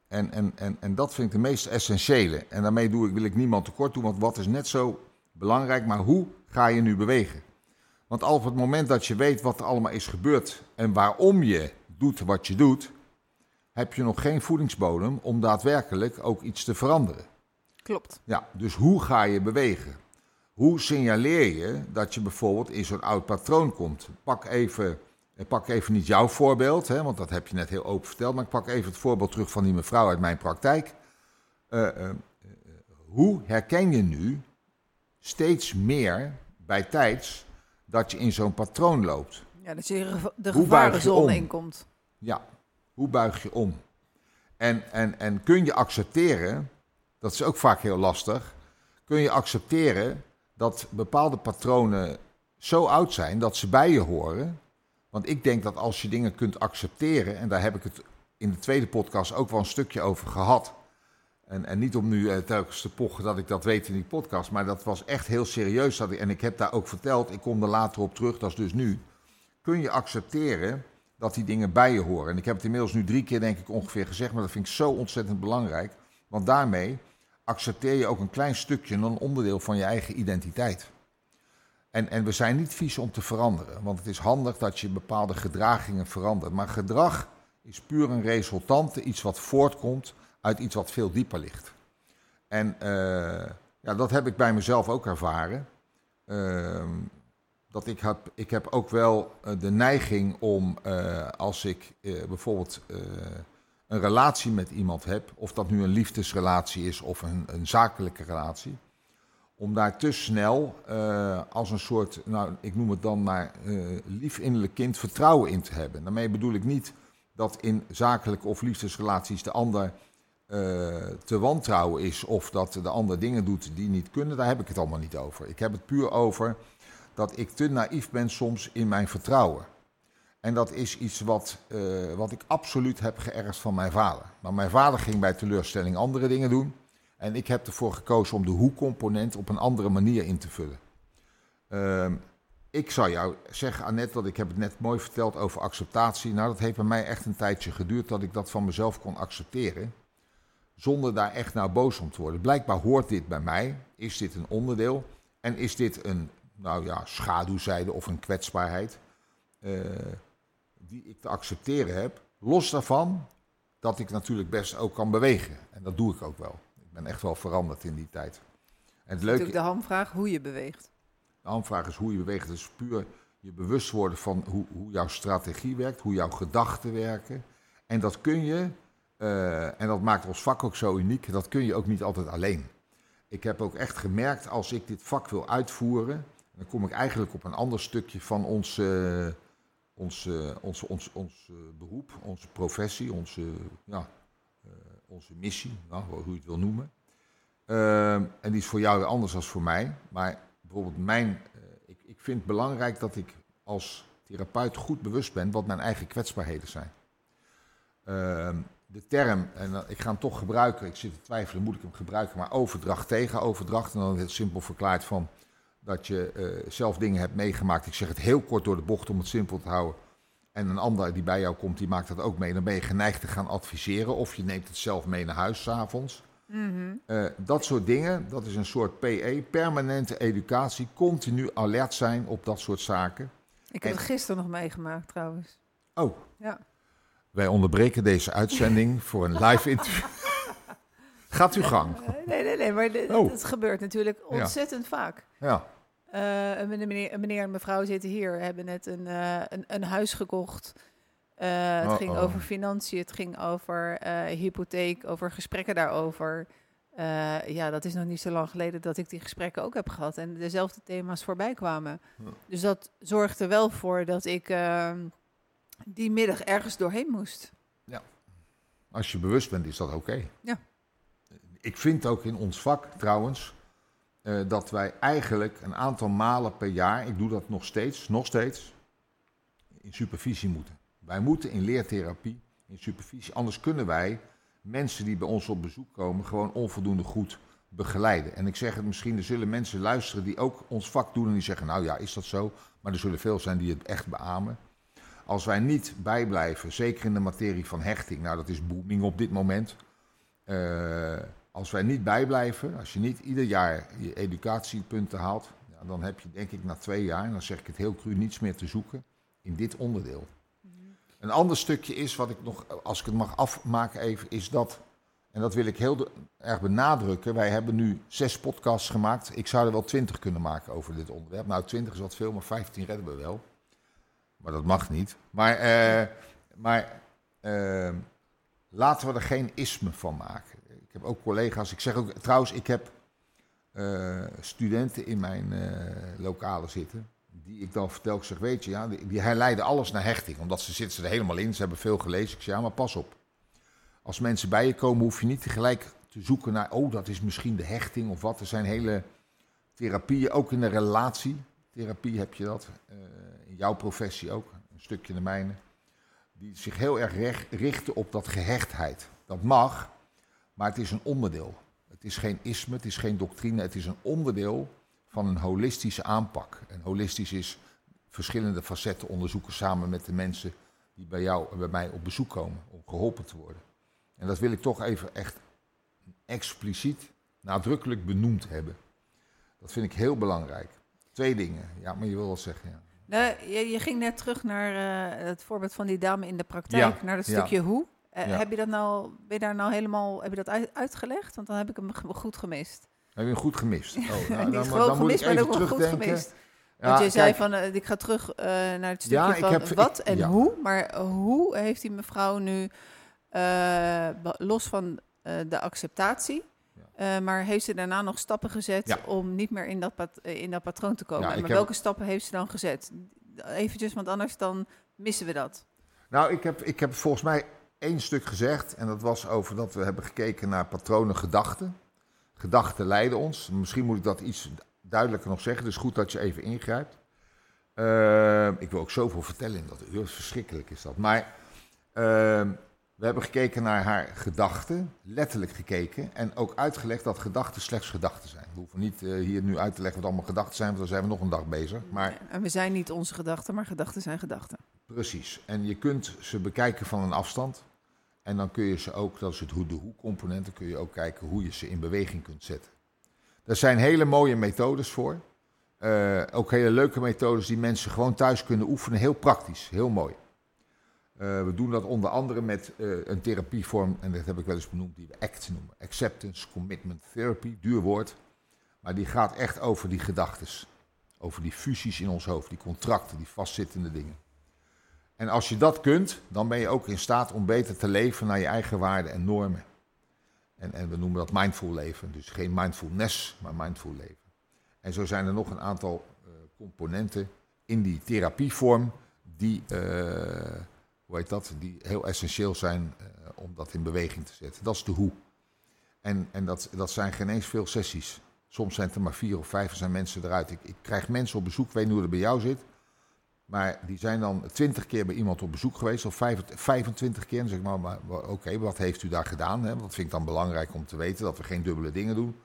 En, en, en, en dat vind ik de meest essentiële. En daarmee doe ik, wil ik niemand tekort doen, want wat is net zo belangrijk, maar hoe ga je nu bewegen? Want al op het moment dat je weet wat er allemaal is gebeurd en waarom je doet wat je doet, heb je nog geen voedingsbodem om daadwerkelijk ook iets te veranderen. Klopt. Ja, dus hoe ga je bewegen? Hoe signaleer je dat je bijvoorbeeld in zo'n oud patroon komt? Pak even, ik pak even niet jouw voorbeeld, hè, want dat heb je net heel open verteld, maar ik pak even het voorbeeld terug van die mevrouw uit mijn praktijk. Uh, uh, uh, hoe herken je nu steeds meer bij tijds dat je in zo'n patroon loopt? Ja, dat je de gevarenzone inkomt. Ja, hoe buig je om? En, en, en kun je accepteren, dat is ook vaak heel lastig, kun je accepteren dat bepaalde patronen zo oud zijn dat ze bij je horen. Want ik denk dat als je dingen kunt accepteren, en daar heb ik het in de tweede podcast ook wel een stukje over gehad. En, en niet om nu uh, telkens te pochen dat ik dat weet in die podcast, maar dat was echt heel serieus. Dat ik, en ik heb daar ook verteld, ik kom er later op terug, dat is dus nu. Kun je accepteren dat die dingen bij je horen? En ik heb het inmiddels nu drie keer, denk ik, ongeveer gezegd, maar dat vind ik zo ontzettend belangrijk. Want daarmee accepteer je ook een klein stukje, een onderdeel van je eigen identiteit. En, en we zijn niet vies om te veranderen, want het is handig dat je bepaalde gedragingen verandert. Maar gedrag is puur een resultante, iets wat voortkomt uit iets wat veel dieper ligt. En uh, ja, dat heb ik bij mezelf ook ervaren. Uh, dat ik, heb, ik heb ook wel uh, de neiging om, uh, als ik bijvoorbeeld een relatie met iemand heb, of dat nu een liefdesrelatie is of een, een zakelijke relatie, om daar te snel als een soort, nou ik noem het dan maar lief innerlijk kind, vertrouwen in te hebben. Daarmee bedoel ik niet dat in zakelijke of liefdesrelaties de ander uh, te wantrouwen is of dat de ander dingen doet die niet kunnen, daar heb ik het allemaal niet over. Ik heb het puur over dat ik te naïef ben soms in mijn vertrouwen. En dat is iets wat, uh, wat ik absoluut heb geërfd van mijn vader. Maar mijn vader ging bij teleurstelling andere dingen doen. En ik heb ervoor gekozen om de hoe-component op een andere manier in te vullen. Uh, ik zou jou zeggen, Annette, dat ik heb het net mooi verteld over acceptatie. Nou, dat heeft bij mij echt een tijdje geduurd dat ik dat van mezelf kon accepteren. Zonder daar echt nou boos om te worden. Blijkbaar hoort dit bij mij. Is dit een onderdeel? En is dit een, nou ja, schaduwzijde of een kwetsbaarheid uh, die ik te accepteren heb? Los daarvan dat ik natuurlijk best ook kan bewegen. En dat doe ik ook wel. Ben echt wel veranderd in die tijd. En het leuke... Natuurlijk de hamvraag hoe je beweegt. De hamvraag is hoe je beweegt. Dus puur je bewust worden van hoe, hoe jouw strategie werkt, hoe jouw gedachten werken. En dat kun je uh, en dat maakt ons vak ook zo uniek. Dat kun je ook niet altijd alleen. Ik heb ook echt gemerkt, als ik dit vak wil uitvoeren, dan kom ik eigenlijk op een ander stukje van ons, uh, ons, uh, ons, ons, ons beroep, onze professie, onze, ja, onze missie, nou, hoe je het wil noemen. en die is voor jou weer anders dan voor mij. Maar bijvoorbeeld mijn, ik, ik vind het belangrijk dat ik als therapeut goed bewust ben wat mijn eigen kwetsbaarheden zijn de term, en ik ga hem toch gebruiken, ik zit te twijfelen, moet ik hem gebruiken, maar overdracht tegen overdracht. En dan heel simpel verklaard van dat je uh, zelf dingen hebt meegemaakt. Ik zeg het heel kort door de bocht om het simpel te houden. En een ander die bij jou komt, die maakt dat ook mee. Dan ben je geneigd te gaan adviseren of je neemt het zelf mee naar huis s'avonds. Mm uh, dat soort dingen, dat is een soort PE, permanente educatie, continu alert zijn op dat soort zaken. Ik heb het gisteren nog meegemaakt trouwens. Oh. Ja. Wij onderbreken deze uitzending [LAUGHS] voor een live interview. Gaat uw gang. Nee, nee, nee, maar het oh. gebeurt natuurlijk ontzettend vaak. Ja. Uh, een, meneer, een meneer en mevrouw zitten hier, hebben net een, uh, een, een, huis gekocht. Uh, het ging oh. over financiën, het ging over hypotheek, over gesprekken daarover. ja, dat is nog niet zo lang geleden dat ik die gesprekken ook heb gehad en dezelfde thema's voorbij kwamen. Dus dat zorgde wel voor dat ik ehm, die middag ergens doorheen moest. Ja. Als je bewust bent, is dat oké. Ja. Ik vind ook in ons vak trouwens uh, dat wij eigenlijk een aantal malen per jaar, ik doe dat nog steeds, nog steeds, in supervisie moeten. Wij moeten in leertherapie, in supervisie, anders kunnen wij mensen die bij ons op bezoek komen gewoon onvoldoende goed begeleiden. En ik zeg het misschien, er zullen mensen luisteren die ook ons vak doen en die zeggen, nou ja, is dat zo? Maar er zullen veel zijn die het echt beamen. Als wij niet bijblijven, zeker in de materie van hechting, nou dat is booming op dit moment. Uh, als wij niet bijblijven, als je niet ieder jaar je educatiepunten haalt, ja, dan heb je denk ik na twee jaar, en dan zeg ik het heel cru, niets meer te zoeken in dit onderdeel. -hmm. Een ander stukje is, wat ik nog, als ik het mag afmaken even, is dat, en dat wil ik heel erg benadrukken, wij hebben nu zes podcasts gemaakt. Ik zou er wel twintig kunnen maken over dit onderwerp. Nou, twintig is wat veel, maar vijftien redden we wel. Maar dat mag niet. Maar, uh, maar uh, laten we er geen isme van maken. Ik heb ook collega's. Ik zeg ook, trouwens, ik heb uh, studenten in mijn lokalen zitten. Die ik dan vertel, ik zeg, weet je, ja, die, herleiden alles naar hechting. Omdat ze zitten er helemaal in, ze hebben veel gelezen. Ik zeg, ja, maar pas op. Als mensen bij je komen, hoef je niet tegelijk te zoeken naar, oh, dat is misschien de hechting of wat. Er zijn hele therapieën, ook in de relatietherapie heb je dat. Uh, in jouw professie ook. een stukje de mijne, die zich heel erg richten op dat gehechtheid. Dat mag, maar het is een onderdeel. Het is geen isme, het is geen doctrine, het is een onderdeel van een holistische aanpak. En holistisch is verschillende facetten onderzoeken samen met de mensen die bij jou en bij mij op bezoek komen om geholpen te worden. En dat wil ik toch even echt expliciet, nadrukkelijk benoemd hebben. Dat vind ik heel belangrijk. Twee dingen. Ja, maar je wil wel zeggen. Ja. Nee, je, je ging net terug naar eh, het voorbeeld van die dame in de praktijk, naar dat ja. stukje hoe. Eh, Ja. Heb je dat nou, ben je daar nou helemaal, heb je dat uit- uitgelegd? Want dan heb ik hem goed gemist. Heb je hem goed gemist? [LAUGHS] Oh, nou, Niet dan, moet- gewoon dan moet ik gemist, maar ook wel goed gemist. Ja, Want je zei kijk, van, eh, ik ga terug eh, naar het stukje Ja, van heb- wat ik- en ja. hoe. Maar hoe heeft die mevrouw nu, los van de acceptatie... maar heeft ze daarna nog stappen gezet om niet meer in dat, pat- in dat patroon te komen? Maar heb- welke stappen heeft ze dan gezet? Eventjes, want anders dan missen we dat. Nou, ik heb, ik heb volgens mij één stuk gezegd. En dat was over dat we hebben gekeken naar patronen gedachten. Gedachten leiden ons. Misschien moet ik dat iets duidelijker nog zeggen. Dus goed dat je even ingrijpt. Ehm, ik wil ook zoveel vertellen in dat uur. Verschrikkelijk is dat. Maar ehm, we hebben gekeken naar haar gedachten. Letterlijk gekeken. En ook uitgelegd dat gedachten slechts gedachten zijn. We hoeven niet eh, hier nu uit te leggen wat allemaal gedachten zijn. Want dan zijn we nog een dag bezig. Maar En we zijn niet onze gedachten, maar gedachten zijn gedachten. Precies. En je kunt ze bekijken van een afstand. En dan kun je ze ook, dat is het hoe de hoe component, dan kun je ook kijken hoe je ze in beweging kunt zetten. Er zijn hele mooie methodes voor. Eh, ook hele leuke methodes die mensen gewoon thuis kunnen oefenen. Heel praktisch, heel mooi. Eh, we doen dat onder andere met eh, een therapievorm, en dat heb ik wel eens benoemd, die we ACT noemen. Acceptance Commitment Therapy, duur woord. Maar die gaat echt over die gedachtes. Over die fusies in ons hoofd, die contracten, die vastzittende dingen. En als je dat kunt, dan ben je ook in staat om beter te leven naar je eigen waarden en normen. En, en we noemen dat mindful leven. Dus geen mindfulness, maar mindful leven. En zo zijn er nog een aantal eh, componenten in die therapievorm die, eh, hoe heet dat, die heel essentieel zijn eh, om dat in beweging te zetten. Dat is de hoe. En, en dat, dat zijn geen eens veel sessies. Soms zijn het er maar vier of vijf en zijn mensen eruit. Ik, ik krijg mensen op bezoek, weet niet hoe het bij jou zit. Maar die zijn dan twintig keer bij iemand op bezoek geweest, of vijf- 25 keer. En zeg maar, maar oké, wat heeft u daar gedaan? Hè? Dat vind ik dan belangrijk om te weten, dat we geen dubbele dingen doen.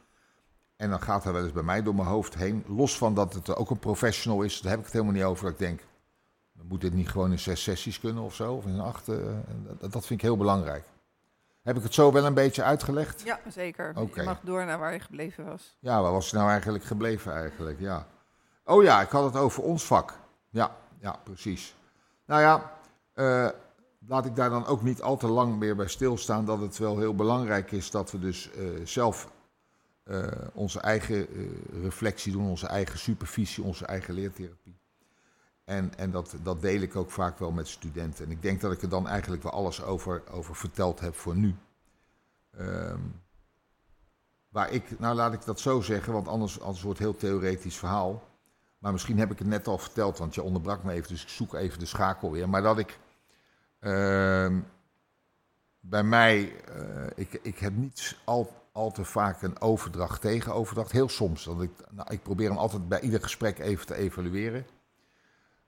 En dan gaat er wel eens bij mij door mijn hoofd heen. Los van dat het ook een professional is, daar heb ik het helemaal niet over. Dat ik denk, moet dit niet gewoon in zes sessies kunnen of zo? Of in acht? eh, dat, dat vind ik heel belangrijk. Heb ik het zo wel een beetje uitgelegd? Ja, zeker. Oké. Je mag door naar waar je gebleven was. Ja, waar was het nou eigenlijk gebleven eigenlijk? Ja. Oh ja, ik had het over ons vak. Ja, ja, precies. Nou ja, eh, laat ik daar dan ook niet al te lang meer bij stilstaan dat het wel heel belangrijk is dat we dus eh, zelf eh, onze eigen reflectie doen, onze eigen supervisie, onze eigen leertherapie. En, en dat, dat deel ik ook vaak wel met studenten. En ik denk dat ik er dan eigenlijk wel alles over, over verteld heb voor nu. Ehm, waar ik, nou laat ik dat zo zeggen, want anders, anders wordt het heel theoretisch verhaal. Maar misschien heb ik het net al verteld, want je onderbrak me even, dus ik zoek even de schakel weer. Maar dat ik ehm, bij mij, eh, ik, ik heb niet al, al te vaak een overdracht tegen overdracht. Heel soms. Dat ik, nou, ik probeer hem altijd bij ieder gesprek even te evalueren.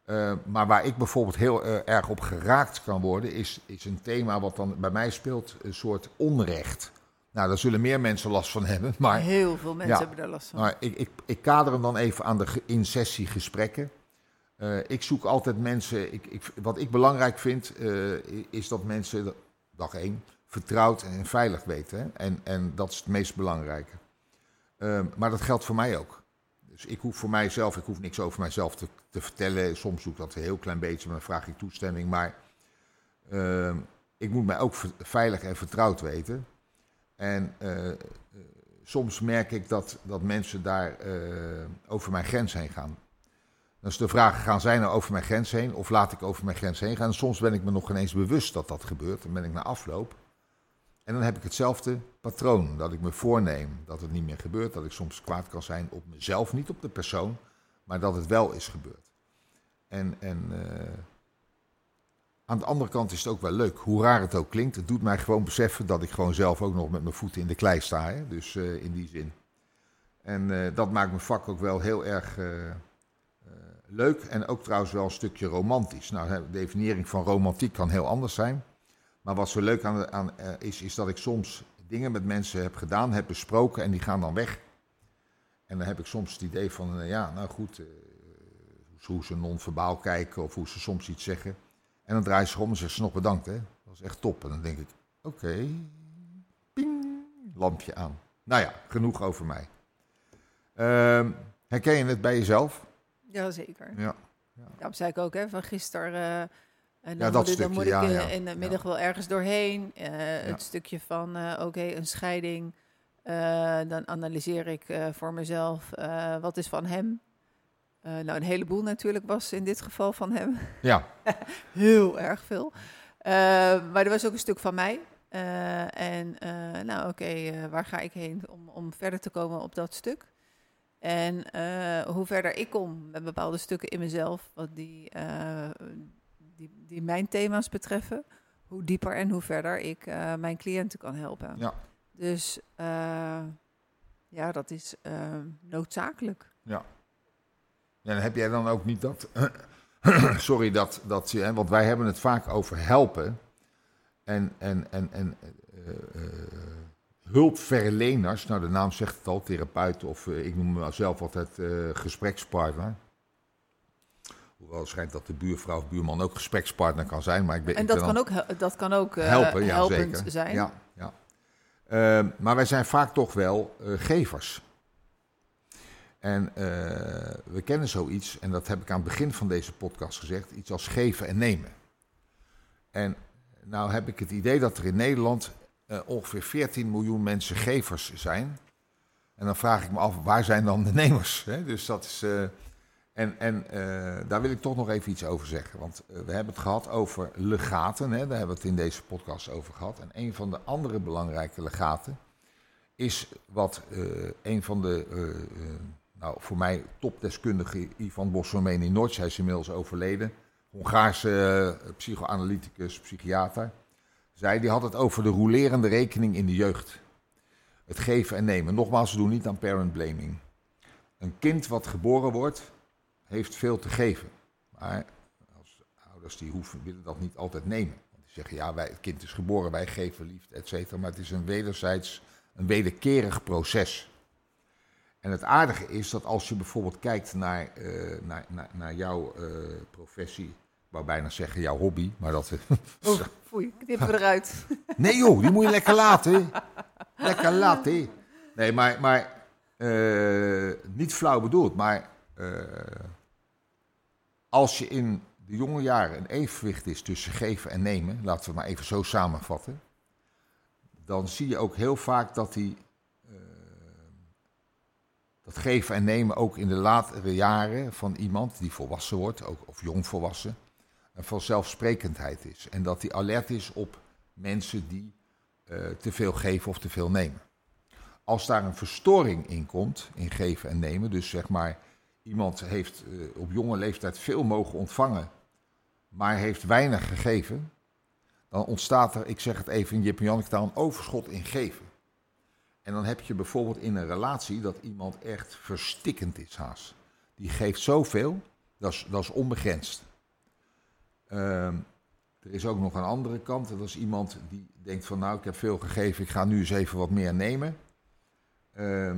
Eh, maar waar ik bijvoorbeeld heel eh, erg op geraakt kan worden, is, is een thema wat dan bij mij speelt, een soort onrecht. Nou, daar zullen meer mensen last van hebben, [LAUGHS] maar... Heel veel mensen Ja. hebben daar last van. Maar ik, ik, ik kader hem dan even aan de in-sessie gesprekken. Eh, ik zoek altijd mensen. Ik, ik, wat ik belangrijk vind, eh, is dat mensen, dag één, vertrouwd en veilig weten. Hè? En, en dat is het meest belangrijke. Eh, maar dat geldt voor mij ook. Dus ik hoef voor mijzelf, ik hoef niks over mijzelf te, te vertellen. Soms doe ik dat een heel klein beetje, maar dan vraag ik toestemming. Maar eh, ik moet mij ook veilig en vertrouwd weten. En eh, eh, soms merk ik dat, dat mensen daar eh, over mijn grens heen gaan. Dan is de vraag, gaan zij nou over mijn grens heen of laat ik over mijn grens heen gaan? Soms ben ik me nog ineens bewust dat dat gebeurt. Dan ben ik na afloop. En dan heb ik hetzelfde patroon, dat ik me voorneem dat het niet meer gebeurt. Dat ik soms kwaad kan zijn op mezelf, niet op de persoon, maar dat het wel is gebeurd. En, en aan de andere kant is het ook wel leuk, hoe raar het ook klinkt. Het doet mij gewoon beseffen dat ik gewoon zelf ook nog met mijn voeten in de klei sta. Hè? Dus eh, in die zin. En eh, dat maakt mijn vak ook wel heel erg, eh, leuk en ook trouwens wel een stukje romantisch. Nou, de definiëring van romantiek kan heel anders zijn. Maar wat zo leuk aan, aan is, is dat ik soms dingen met mensen heb gedaan, heb besproken en die gaan dan weg. En dan heb ik soms het idee van, ja, nou goed, hoe ze non-verbaal kijken of hoe ze soms iets zeggen. En dan draaien ze om en zeggen ze nog bedankt, hè. Dat is echt top. En dan denk ik, oké, ping, lampje aan. Nou ja, genoeg over mij. Uh, herken je het bij jezelf? Jazeker. Ja. Ja. Daarom zei ik ook, hè, van gisteren... Uh, en dan, dan, moet, dan moet ik ja, in, ja. in de middag wel ergens doorheen. Uh, Het stukje van, uh, oké, okay, een scheiding. Uh, dan analyseer ik voor mezelf, wat is van hem? Nou, een heleboel natuurlijk was in dit geval van hem. Ja. [LAUGHS] Heel erg veel. maar er was ook een stuk van mij. en nou, oké, okay, waar ga ik heen om, om verder te komen op dat stuk? En hoe verder ik kom met bepaalde stukken in mezelf, wat die die, die mijn thema's betreffen, hoe dieper en hoe verder ik mijn cliënten kan helpen. Ja. Dus ja, dat is noodzakelijk. Ja. Dan heb jij dan ook niet dat. [CLEARS THROAT] sorry, dat, dat hè, want wij hebben het vaak over helpen. En, en, en, en hulpverleners, nou de naam zegt het al, therapeut of ik noem mezelf altijd gesprekspartner. Hoewel het schijnt dat de buurvrouw of buurman ook gesprekspartner kan zijn. Maar ik ben, en ik dat, ben kan ook, dat kan ook helpen, ja, helpend zeker. zijn. Ja, ja. Maar wij zijn vaak toch wel gevers. En uh, we kennen zoiets, en dat heb ik aan het begin van deze podcast gezegd, iets als geven en nemen. En nou heb ik het idee dat er in Nederland ongeveer 14 miljoen mensen gevers zijn. En dan vraag ik me af, waar zijn dan de nemers? Dus dat is... En, en uh, daar wil ik toch nog even iets over zeggen. Want we hebben het gehad over legaten. Hè? Daar hebben we het in deze podcast over gehad. En een van de andere belangrijke legaten is wat een van de, nou, voor mij topdeskundige Ivan Bosselmeni Notch, hij is inmiddels overleden, Hongaarse psychoanalyticus, psychiater, zei, die had het over de rolerende rekening in de jeugd. Het geven en nemen. Nogmaals, we doen niet aan parent blaming. Een kind wat geboren wordt, heeft veel te geven. Maar als ouders die hoeven, willen dat niet altijd nemen. Want die zeggen, ja, wij, het kind is geboren, wij geven liefde, et cetera. Maar het is een wederzijds, een wederkerig proces. En het aardige is dat als je bijvoorbeeld kijkt naar, uh, naar, naar, naar, jouw uh, professie, ik wou bijna zeggen jouw hobby, maar dat... [LAUGHS] oh, foei, knippen we eruit. [LAUGHS] nee joh, die moet je lekker laten. Lekker laten. Nee, maar, maar uh, niet flauw bedoeld, maar als je in de jonge jaren een evenwicht is tussen geven en nemen, laten we maar even zo samenvatten, dan zie je ook heel vaak dat die, dat geven en nemen ook in de latere jaren van iemand die volwassen wordt, ook, of jong volwassen, een vanzelfsprekendheid is. En dat die alert is op mensen die uh, te veel geven of te veel nemen. Als daar een verstoring in komt, in geven en nemen, dus zeg maar iemand heeft uh, op jonge leeftijd veel mogen ontvangen, maar heeft weinig gegeven, dan ontstaat er, ik zeg het even in Jip een overschot in geven. En dan heb je bijvoorbeeld in een relatie dat iemand echt verstikkend is, haast. Die geeft zoveel, dat is, dat is onbegrensd. Uh, er is ook nog een andere kant, dat is iemand die denkt van nou, ik heb veel gegeven, ik ga nu eens even wat meer nemen. Uh,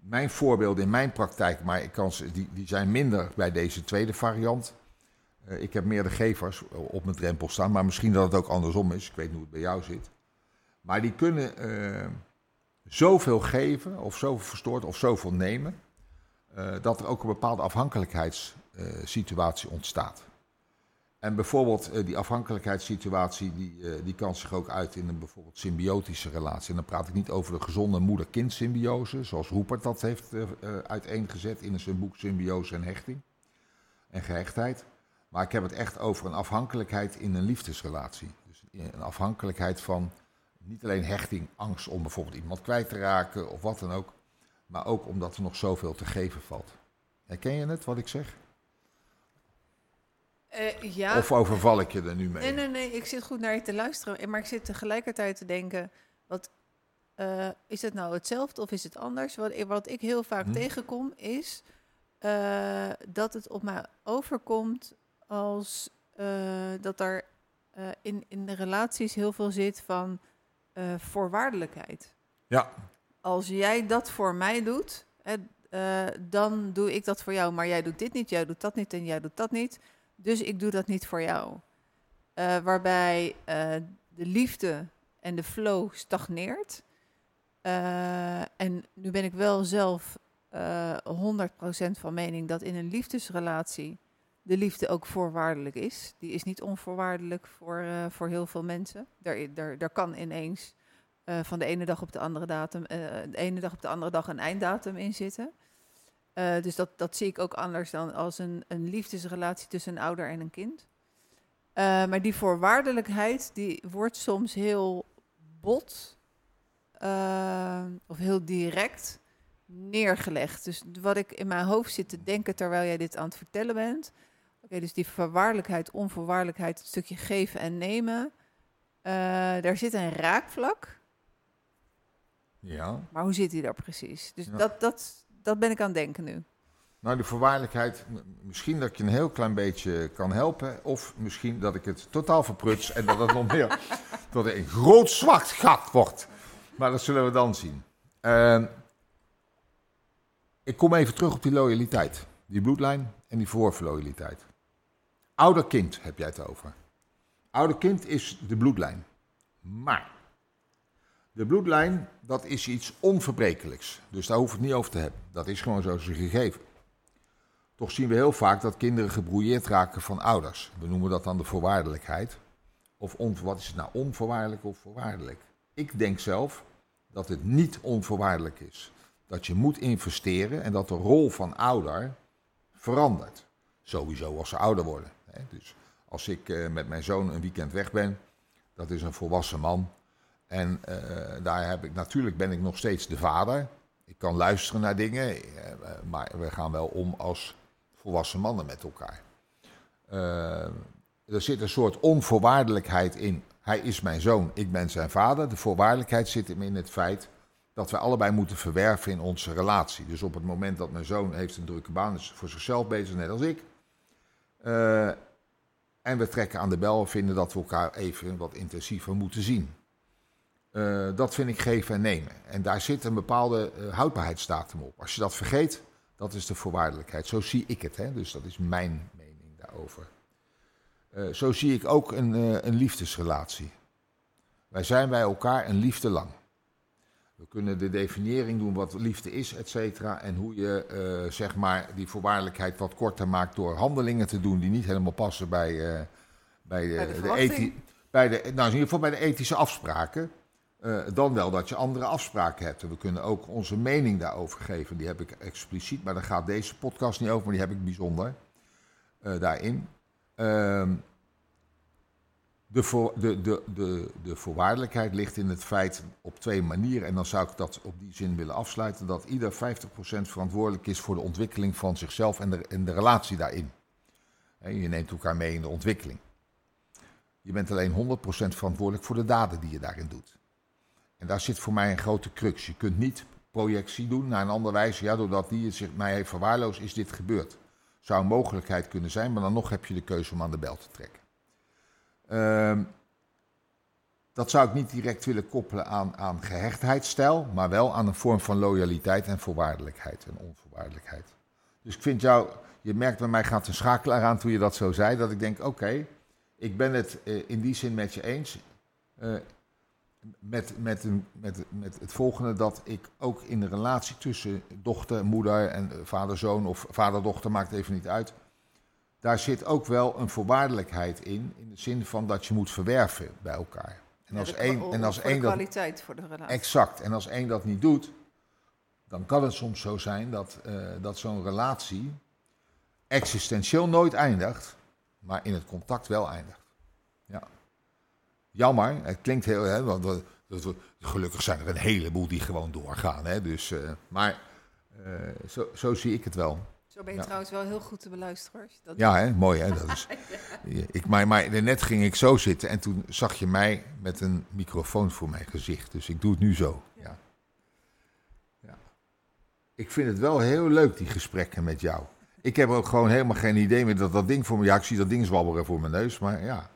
mijn voorbeelden in mijn praktijk, maar ik kan die, die zijn minder bij deze tweede variant. Uh, ik heb meer de gevers op mijn drempel staan, maar misschien dat het ook andersom is. Ik weet niet hoe het bij jou zit. Maar die kunnen uh, zoveel geven, of zoveel verstoord, of zoveel nemen, uh, dat er ook een bepaalde afhankelijkheidssituatie ontstaat. En bijvoorbeeld uh, die afhankelijkheidssituatie, die, die kan zich ook uit in een bijvoorbeeld symbiotische relatie. En dan praat ik niet over de gezonde moeder-kind symbiose, zoals Hoepert dat heeft uiteengezet in zijn boek Symbiose en Hechting en Gehechtheid. Maar ik heb het echt over een afhankelijkheid in een liefdesrelatie. Dus een afhankelijkheid van niet alleen hechting, angst om bijvoorbeeld iemand kwijt te raken of wat dan ook. Maar ook omdat er nog zoveel te geven valt. Herken je het, wat ik zeg? Uh, ja. Of overval ik je er nu mee? Nee, nee, nee. Ik zit goed naar je te luisteren. Maar ik zit tegelijkertijd te denken... Wat, uh, is het nou hetzelfde of is het anders? Wat, wat ik heel vaak hm. tegenkom is... eh, dat het op mij overkomt als eh, dat er eh, in, in de relaties heel veel zit van eh, voorwaardelijkheid. Ja. Als jij dat voor mij doet, hè, eh, dan doe ik dat voor jou. Maar jij doet dit niet, jij doet dat niet en jij doet dat niet. Dus ik doe dat niet voor jou. Eh, waarbij de liefde en de flow stagneert. En nu ben ik wel zelf eh 100% van mening dat in een liefdesrelatie de liefde ook voorwaardelijk is. Die is niet onvoorwaardelijk voor, eh, voor heel veel mensen. Daar, daar, daar kan ineens eh, van de ene dag op de andere datum, eh, de ene dag op de andere dag een einddatum in zitten. Dus dat, dat zie ik ook anders dan als een, een liefdesrelatie tussen een ouder en een kind. Maar die voorwaardelijkheid die wordt soms heel bot of heel direct neergelegd. Dus wat ik in mijn hoofd zit te denken terwijl jij dit aan het vertellen bent. Dus die voorwaardelijkheid, onvoorwaardelijkheid, het stukje geven en nemen. eh, daar zit een raakvlak. Ja. Maar hoe zit die daar precies? Dus Ja. dat, dat, dat ben ik aan het denken nu. Nou, de voorwaardelijkheid, misschien dat ik je een heel klein beetje kan helpen. Of misschien dat ik het totaal verpruts en dat het nog meer [LAUGHS] tot een groot zwart gat wordt. Maar dat zullen we dan zien. Ehm, ik kom even terug op die loyaliteit. Die bloedlijn en die voorverloyaliteit. Ouder-kind heb jij het over. Ouder-kind is de bloedlijn. Maar de bloedlijn, dat is iets onverbrekelijks. Dus daar hoef ik het niet over te hebben. Dat is gewoon zo zijn gegeven. Toch zien we heel vaak dat kinderen gebrouilleerd raken van ouders. We noemen dat dan de voorwaardelijkheid. Of on, wat is het nou, onvoorwaardelijk of voorwaardelijk? Ik denk zelf dat het niet onvoorwaardelijk is. Dat je moet investeren en dat de rol van ouder verandert. Sowieso als ze ouder worden. Dus als ik eh, met mijn zoon een weekend weg ben, dat is een volwassen man. En eh, daar heb ik natuurlijk ben ik nog steeds de vader. Ik kan luisteren naar dingen, eh, maar we gaan wel om als volwassen mannen met elkaar. Er zit een soort onvoorwaardelijkheid in. Hij is mijn zoon, ik ben zijn vader. De voorwaardelijkheid zit hem in het feit dat we allebei moeten verwerven in onze relatie. Dus op het moment dat mijn zoon heeft een drukke baan, is voor zichzelf bezig, net als ik. Eh, en we trekken aan de bel en vinden dat we elkaar even wat intensiever moeten zien. Eh, dat vind ik geven en nemen. En daar zit een bepaalde eh, houdbaarheidsdatum op. Als je dat vergeet, dat is de voorwaardelijkheid. Zo zie ik het, hè? dus dat is mijn mening daarover. Zo zie ik ook een, een liefdesrelatie. Wij zijn bij elkaar een liefde lang. We kunnen de definiëring doen wat liefde is, et cetera. En hoe je eh, zeg maar die voorwaardelijkheid wat korter maakt door handelingen te doen die niet helemaal passen bij, eh, bij, de, Bij de de ethi- bij de, nou, in ieder geval bij de ethische afspraken. Eh, dan wel dat je andere afspraken hebt. En we kunnen ook onze mening daarover geven. Die heb ik expliciet, maar daar gaat deze podcast niet over, maar die heb ik bijzonder daarin. Ehm, de, voor, de, de, de, de voorwaardelijkheid ligt in het feit op twee manieren. En dan zou ik dat op die zin willen afsluiten. Dat ieder 50% verantwoordelijk is voor de ontwikkeling van zichzelf en de, relatie daarin. Je neemt elkaar mee in de ontwikkeling. Je bent alleen 100% verantwoordelijk voor de daden die je daarin doet. En daar zit voor mij een grote crux. Je kunt niet projectie doen naar een andere wijze. Ja, doordat die zich mij heeft verwaarloosd, is dit gebeurd. Zou een mogelijkheid kunnen zijn, maar dan nog heb je de keuze om aan de bel te trekken. Ehm, dat zou ik niet direct willen koppelen aan, aan gehechtheidsstijl, maar wel aan een vorm van loyaliteit en voorwaardelijkheid en onvoorwaardelijkheid. Dus ik vind jou, je merkt bij mij gaat een schakelaar aan toen je dat zo zei, dat ik denk, oké, ik ben het eh, in die zin met je eens. Eh, met, met, een, met, met het volgende dat ik ook in de relatie tussen dochter, moeder en eh, vader-zoon of vader-dochter, maakt even niet uit. Daar zit ook wel een voorwaardelijkheid in, in de zin van dat je moet verwerven bij elkaar. En als de- één, en als voor de één dat, kwaliteit voor de relatie. exact, en als één dat niet doet, dan kan het soms zo zijn dat, eh, dat zo'n relatie existentieel nooit eindigt, maar in het contact wel eindigt. Ja. Jammer, het klinkt heel, hè, want we- dat we- gelukkig zijn er een heleboel die gewoon doorgaan. Hè, dus, eh, maar eh, zo, zo zie ik het wel. Zo ben je Ja. trouwens wel heel goed te beluisteren. als je Dat Ja, hè, mooi hè. Dat is, [LAUGHS] ik, maar, maar net ging ik zo zitten en toen zag je mij met een microfoon voor mijn gezicht. Dus ik doe het nu zo. Ja. Ja. ik vind het wel heel leuk, die gesprekken met jou. Ik heb ook gewoon helemaal geen idee meer dat dat ding voor me... Ja, ik zie dat ding zwabberen voor mijn neus, maar ja.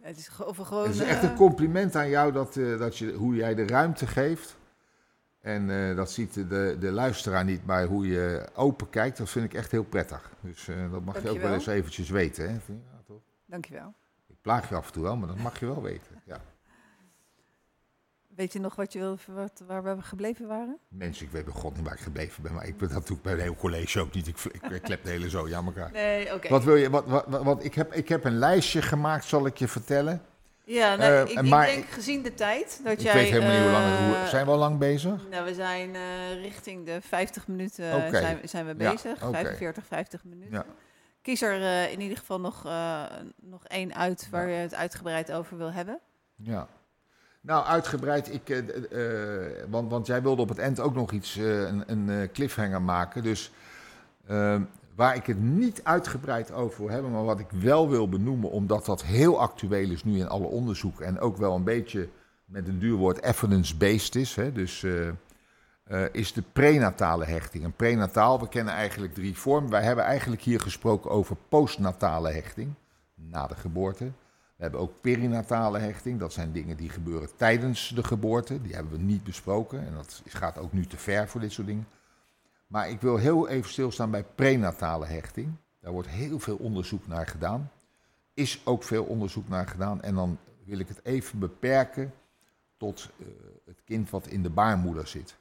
Het is of gewoon... Het is echt eh, een compliment aan jou dat, eh, dat je, hoe jij de ruimte geeft. En eh, dat ziet de, de luisteraar niet, maar hoe je open kijkt, dat vind ik echt heel prettig. Dus eh, dat mag je ook wel eens eventjes weten. Hè? Je? Ja, toch? Dankjewel. Ik plaag je af en toe wel, maar dat mag je wel weten. Ja. Weet je nog wat je wil, wat, waar we gebleven waren? Mensen, ik weet bij god niet waar ik gebleven ben, maar ik ben dat doe ik bij een heel college ook niet. Ik, ik, ik klep de hele zo aan elkaar. Nee, oké. Wat wil je? Wat, wat, wat, wat- ik, heb, ik heb een lijstje gemaakt, zal ik je vertellen. Ja, nou, Eh, ik, ik maar denk ik- gezien de tijd dat ik jij... weet helemaal niet hoe lang. eh, Hoe, zijn we al lang bezig? Nou, we zijn eh, richting de 50 minuten zijn, zijn we Ja, bezig. oké. 45, 50 minuten. Ja. Kies er in ieder geval nog, nog één uit waar Ja. je het uitgebreid over wil hebben. Ja. Nou, uitgebreid. Ik, want, want jij wilde op het eind ook nog iets, een, een cliffhanger maken. Dus eh, waar ik het niet uitgebreid over wil hebben, maar wat ik wel wil benoemen, omdat dat heel actueel is nu in alle onderzoeken en ook wel een beetje met een duur woord evidence-based is. Hè, dus eh, eh, is de prenatale hechting. En prenataal, we kennen eigenlijk drie vormen. Wij hebben eigenlijk hier gesproken over postnatale hechting, na de geboorte. We hebben ook perinatale hechting. Dat zijn dingen die gebeuren tijdens de geboorte. Die hebben we niet besproken. En dat gaat ook nu te ver voor dit soort dingen. Maar ik wil heel even stilstaan bij prenatale hechting. Daar wordt heel veel onderzoek naar gedaan. Is ook veel onderzoek naar gedaan. En dan wil ik het even beperken tot eh, het kind wat in de baarmoeder zit.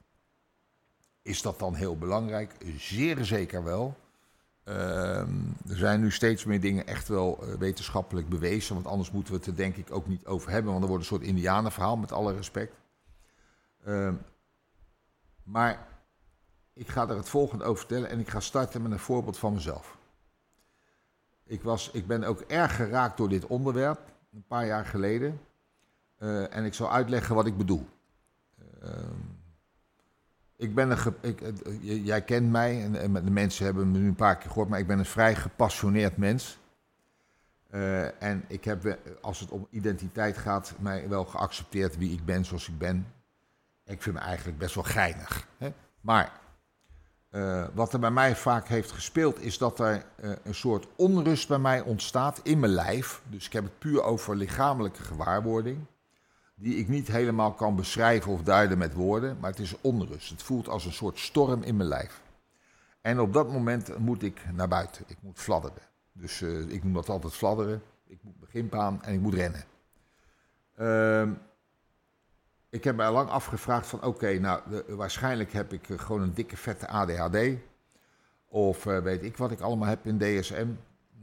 Is dat dan heel belangrijk? Zeer zeker wel. Ehm, er zijn nu steeds meer dingen echt wel eh, wetenschappelijk bewezen. Want anders moeten we het er denk ik ook niet over hebben. Want er wordt een soort indianenverhaal, met alle respect. Ehm, maar ik ga er het volgende over vertellen. En ik ga starten met een voorbeeld van mezelf. Ik, was, ik ben ook erg geraakt door dit onderwerp. Een paar jaar geleden. Eh, en ik zal uitleggen wat ik bedoel. Ehm, ik ben een. Ik, eh, jij kent mij en, en de mensen hebben me nu een paar keer gehoord, maar ik ben een vrij gepassioneerd mens. Eh, en ik heb, als het om identiteit gaat, mij wel geaccepteerd wie ik ben zoals ik ben. Ik vind me eigenlijk best wel geinig. Hè? Maar eh, wat er bij mij vaak heeft gespeeld, is dat er eh, een soort onrust bij mij ontstaat in mijn lijf. Dus ik heb het puur over lichamelijke gewaarwording die ik niet helemaal kan beschrijven of duiden met woorden, maar het is onrust. Het voelt als een soort storm in mijn lijf. En op dat moment moet ik naar buiten. Ik moet fladderen. Dus eh, ik noem dat altijd fladderen. Ik moet beginpaan en ik moet rennen. Ik heb mij lang afgevraagd van oké, nou de- waarschijnlijk heb ik eh, gewoon een dikke vette ADHD. Of eh, weet ik wat ik allemaal heb in DSM.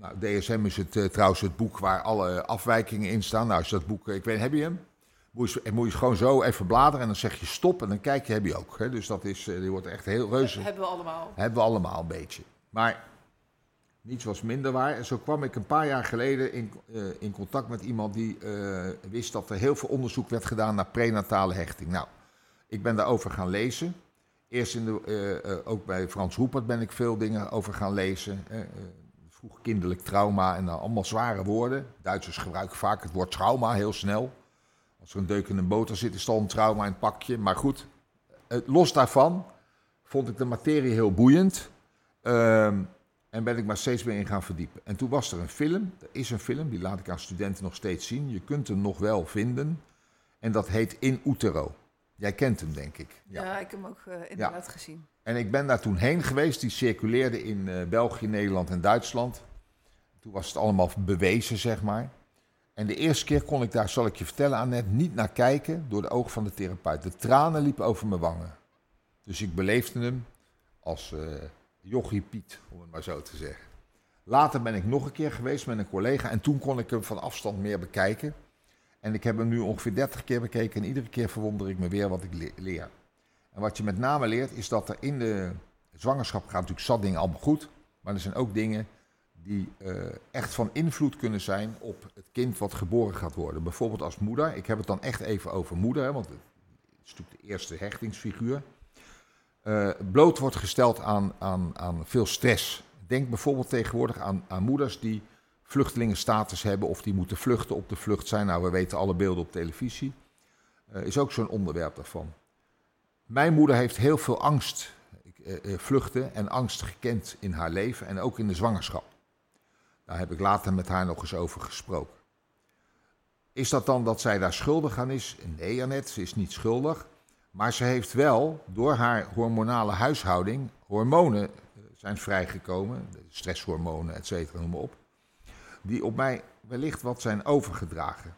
Nou, DSM is het, eh, trouwens het boek waar alle afwijkingen in staan. Nou, is dat boek, ik weet, heb je hem? Moet je, moet je gewoon zo even bladeren en dan zeg je stop en dan kijk je, heb je ook. Hè? Dus dat is, die wordt echt heel reuze. Hebben we allemaal. Hebben we allemaal een beetje. Maar niets was minder waar. En zo kwam ik een paar jaar geleden in, eh, in contact met iemand die eh, wist dat er heel veel onderzoek werd gedaan naar prenatale hechting. Nou, ik ben daarover gaan lezen. Eerst in de, eh, ook bij Frans Hoepert ben ik veel dingen over gaan lezen. Vroeg kinderlijk trauma en dan allemaal zware woorden. Duitsers gebruiken vaak het woord trauma heel snel. Als er een deuk in een boter zit, is al een trauma in het pakje. Maar goed, los daarvan vond ik de materie heel boeiend. Ehm, en ben ik maar steeds meer in gaan verdiepen. En toen was er een film, er is een film, die laat ik aan studenten nog steeds zien. Je kunt hem nog wel vinden. En dat heet In Utero. Jij kent hem, denk ik. Ja, ik heb hem ook eh, inderdaad gezien. En ik ben daar toen heen geweest. Die circuleerde in eh, België, Nederland en Duitsland. Toen was het allemaal bewezen, zeg maar. En de eerste keer kon ik daar, zal ik je vertellen, aan net niet naar kijken door de ogen van de therapeut. De tranen liepen over mijn wangen. Dus ik beleefde hem als eh jochie Piet, om het maar zo te zeggen. Later ben ik nog een keer geweest met een collega en toen kon ik hem van afstand meer bekijken. En ik heb hem nu ongeveer 30 keer bekeken en iedere keer verwonder ik me weer wat ik le- leer. En wat je met name leert is dat er in de zwangerschap gaat natuurlijk zat dingen allemaal goed. Maar er zijn ook dingen die eh, echt van invloed kunnen zijn op het kind wat geboren gaat worden. Bijvoorbeeld als moeder. Ik heb het dan echt even over moeder, want het is natuurlijk de eerste hechtingsfiguur. Eh, bloot wordt gesteld aan, aan, aan veel stress. Denk bijvoorbeeld tegenwoordig aan, aan moeders die vluchtelingenstatus hebben of die moeten vluchten op de vlucht zijn. Nou, we weten alle beelden op televisie. Eh, is ook zo'n onderwerp daarvan. Mijn moeder heeft heel veel angst. Eh, vluchten en angst gekend in haar leven en ook in de zwangerschap. Daar heb ik later met haar nog eens over gesproken. Is dat dan dat zij daar schuldig aan is? Nee, Annette, ze is niet schuldig. Maar ze heeft wel door haar hormonale huishouding hormonen eh, zijn vrijgekomen, stresshormonen, et cetera, noem maar op, die op mij wellicht wat zijn overgedragen.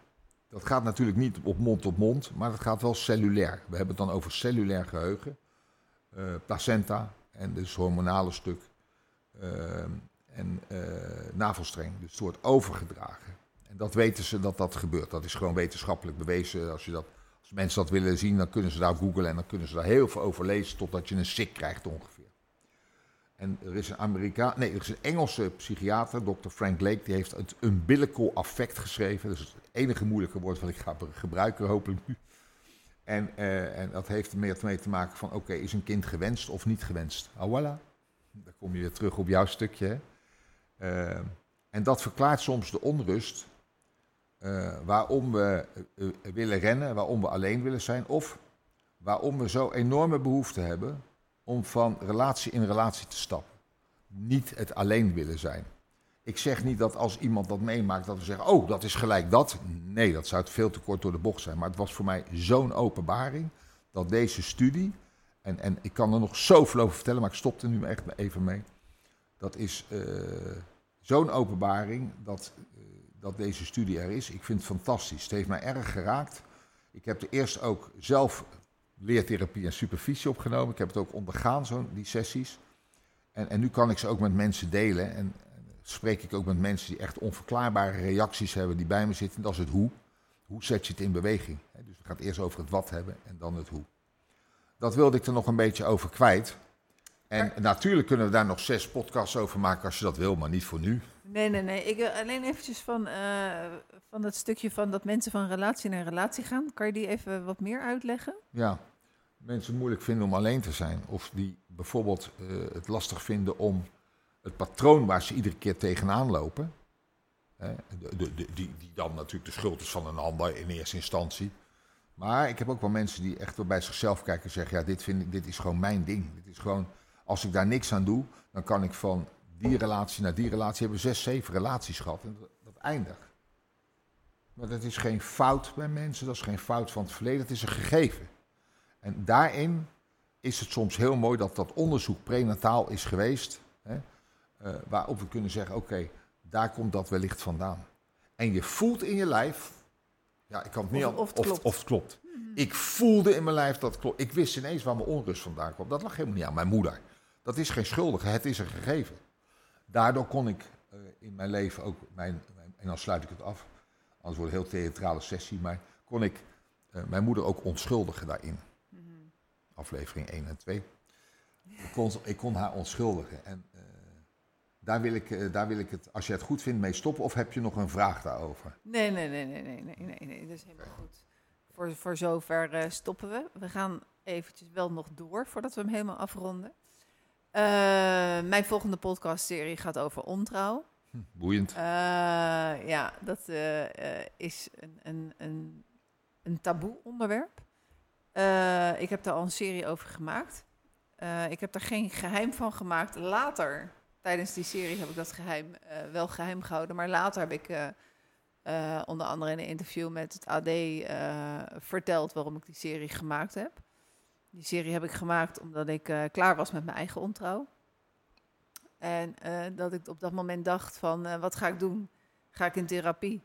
Dat gaat natuurlijk niet op mond op mond, maar dat gaat wel cellulair. We hebben het dan over cellulair geheugen, uh, placenta en dus hormonale stuk uh, en navelstreng. Dus het wordt overgedragen. En dat weten ze dat dat gebeurt. Dat is gewoon wetenschappelijk bewezen. Als, je dat, als mensen dat willen zien, dan kunnen ze daar googlen en dan kunnen ze daar heel veel over lezen totdat je een sik krijgt ongeveer. En er is een Amerikaan, nee, er is een Engelse psychiater, Dr. Frank Lake, die heeft het umbilical affect geschreven. Dat is het enige moeilijke woord wat ik ga gebruiken, hopelijk nu. En, uh, en dat heeft er meer mee te maken van, oké, is een kind gewenst of niet gewenst? Ah, voilà. Dan kom je weer terug op jouw stukje. Uh, en dat verklaart soms de onrust uh, waarom we willen rennen, waarom we alleen willen zijn, of waarom we zo enorme behoefte hebben om van relatie in relatie te stappen. Niet het alleen willen zijn. Ik zeg niet dat als iemand dat meemaakt, dat we zeggen: Oh, dat is gelijk dat. Nee, dat zou het veel te kort door de bocht zijn. Maar het was voor mij zo'n openbaring dat deze studie. En, en ik kan er nog zoveel over vertellen, maar ik stop er nu echt even mee. Dat is zo'n openbaring dat, dat deze studie er is. Ik vind het fantastisch. Het heeft mij erg geraakt. Ik heb er eerst ook zelf leertherapie en supervisie opgenomen. Ik heb het ook ondergaan, zo, die sessies. En, en nu kan ik ze ook met mensen delen. En, spreek ik ook met mensen die echt onverklaarbare reacties hebben, die bij me zitten. Dat is het hoe. Hoe zet je het in beweging? Dus we gaan het eerst over het wat hebben en dan het hoe. Dat wilde ik er nog een beetje over kwijt. En natuurlijk kunnen we daar nog zes podcasts over maken als je dat wil, maar niet voor nu. Nee, nee, nee. Ik wil alleen eventjes van, uh, van dat stukje van dat mensen van relatie naar relatie gaan. Kan je die even wat meer uitleggen? Ja, mensen moeilijk vinden om alleen te zijn. Of die bijvoorbeeld uh, het lastig vinden om het patroon waar ze iedere keer tegenaan lopen. Hè, de, die, die dan natuurlijk de schuld is van een ander in eerste instantie. Maar ik heb ook wel mensen die echt wel bij zichzelf kijken en zeggen: ja, dit, vind ik, dit is gewoon mijn ding. Dit is gewoon, als ik daar niks aan doe, dan kan ik van die relatie naar die relatie hebben zes, zeven relaties gehad. En dat, dat eindigt. Maar dat is geen fout bij mensen, dat is geen fout van het verleden, het is een gegeven. En daarin is het soms heel mooi dat dat onderzoek prenataal is geweest, hè, uh, waarop we kunnen zeggen, oké, okay, daar komt dat wellicht vandaan. En je voelt in je lijf, ja, ik kan het niet of, of, het of, of, het klopt. Mm -hmm. Ik voelde in mijn lijf dat het klopt. Ik wist ineens waar mijn onrust vandaan kwam. Dat lag helemaal niet aan mijn moeder. Dat is geen schuldige, het is een gegeven. Daardoor kon ik uh, in mijn leven ook, mijn, mijn, en dan sluit ik het af, anders wordt het een heel theatrale sessie, maar kon ik uh, mijn moeder ook onschuldigen daarin. Mm -hmm. Aflevering 1 en 2. Ik kon, ik kon haar onschuldigen. En uh, daar, wil ik, daar wil ik het, als je het goed vindt, mee stoppen. Of heb je nog een vraag daarover? Nee, nee, nee, nee, nee, nee, nee, nee dat is helemaal goed. Voor, voor zover stoppen we. We gaan eventjes wel nog door voordat we hem helemaal afronden. Uh, mijn volgende podcastserie gaat over ontrouw. Hm, boeiend. Uh, ja, dat uh, is een, een, een, een taboe onderwerp. ik heb daar al een serie over gemaakt. ik heb er geen geheim van gemaakt. Later, tijdens die serie, heb ik dat geheim wel geheim gehouden. Maar later heb ik onder andere in een interview met het AD verteld waarom ik die serie gemaakt heb. Die serie heb ik gemaakt omdat ik uh, klaar was met mijn eigen ontrouw. En uh, dat ik op dat moment dacht van, uh, wat ga ik doen? Ga ik in therapie?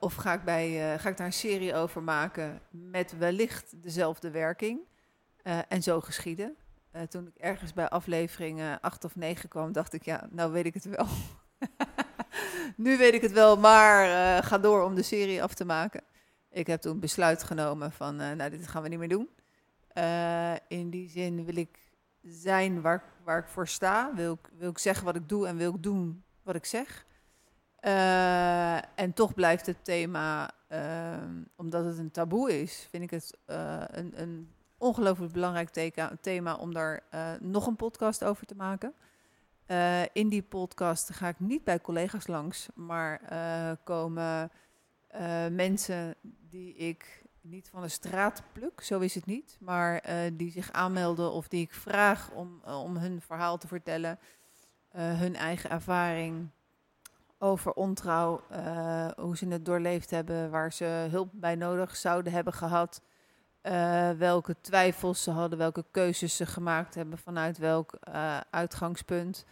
of ga ik, bij, ga ik daar een serie over maken met wellicht dezelfde werking? en zo geschieden. toen ik ergens bij aflevering 8 of 9 kwam, dacht ik, ja, nou weet ik het wel. [LAUGHS] nu weet ik het wel, maar ga door om de serie af te maken. Ik heb toen besluit genomen van, nou, dit gaan we niet meer doen. Uh, in die zin wil ik zijn waar, waar ik voor sta. Wil ik, wil ik zeggen wat ik doe en wil ik doen wat ik zeg. Uh, en toch blijft het thema, uh, omdat het een taboe is, vind ik het een, een ongelooflijk belangrijk thema om daar nog een podcast over te maken. in die podcast ga ik niet bij collega's langs, maar komen mensen die ik niet van de straat pluk, zo is het niet. Maar eh, die zich aanmelden of die ik vraag om, eh, om hun verhaal te vertellen. eh, hun eigen ervaring over ontrouw. hoe ze het doorleefd hebben. Waar ze hulp bij nodig zouden hebben gehad. eh, welke twijfels ze hadden. Welke keuzes ze gemaakt hebben. Vanuit welk uitgangspunt.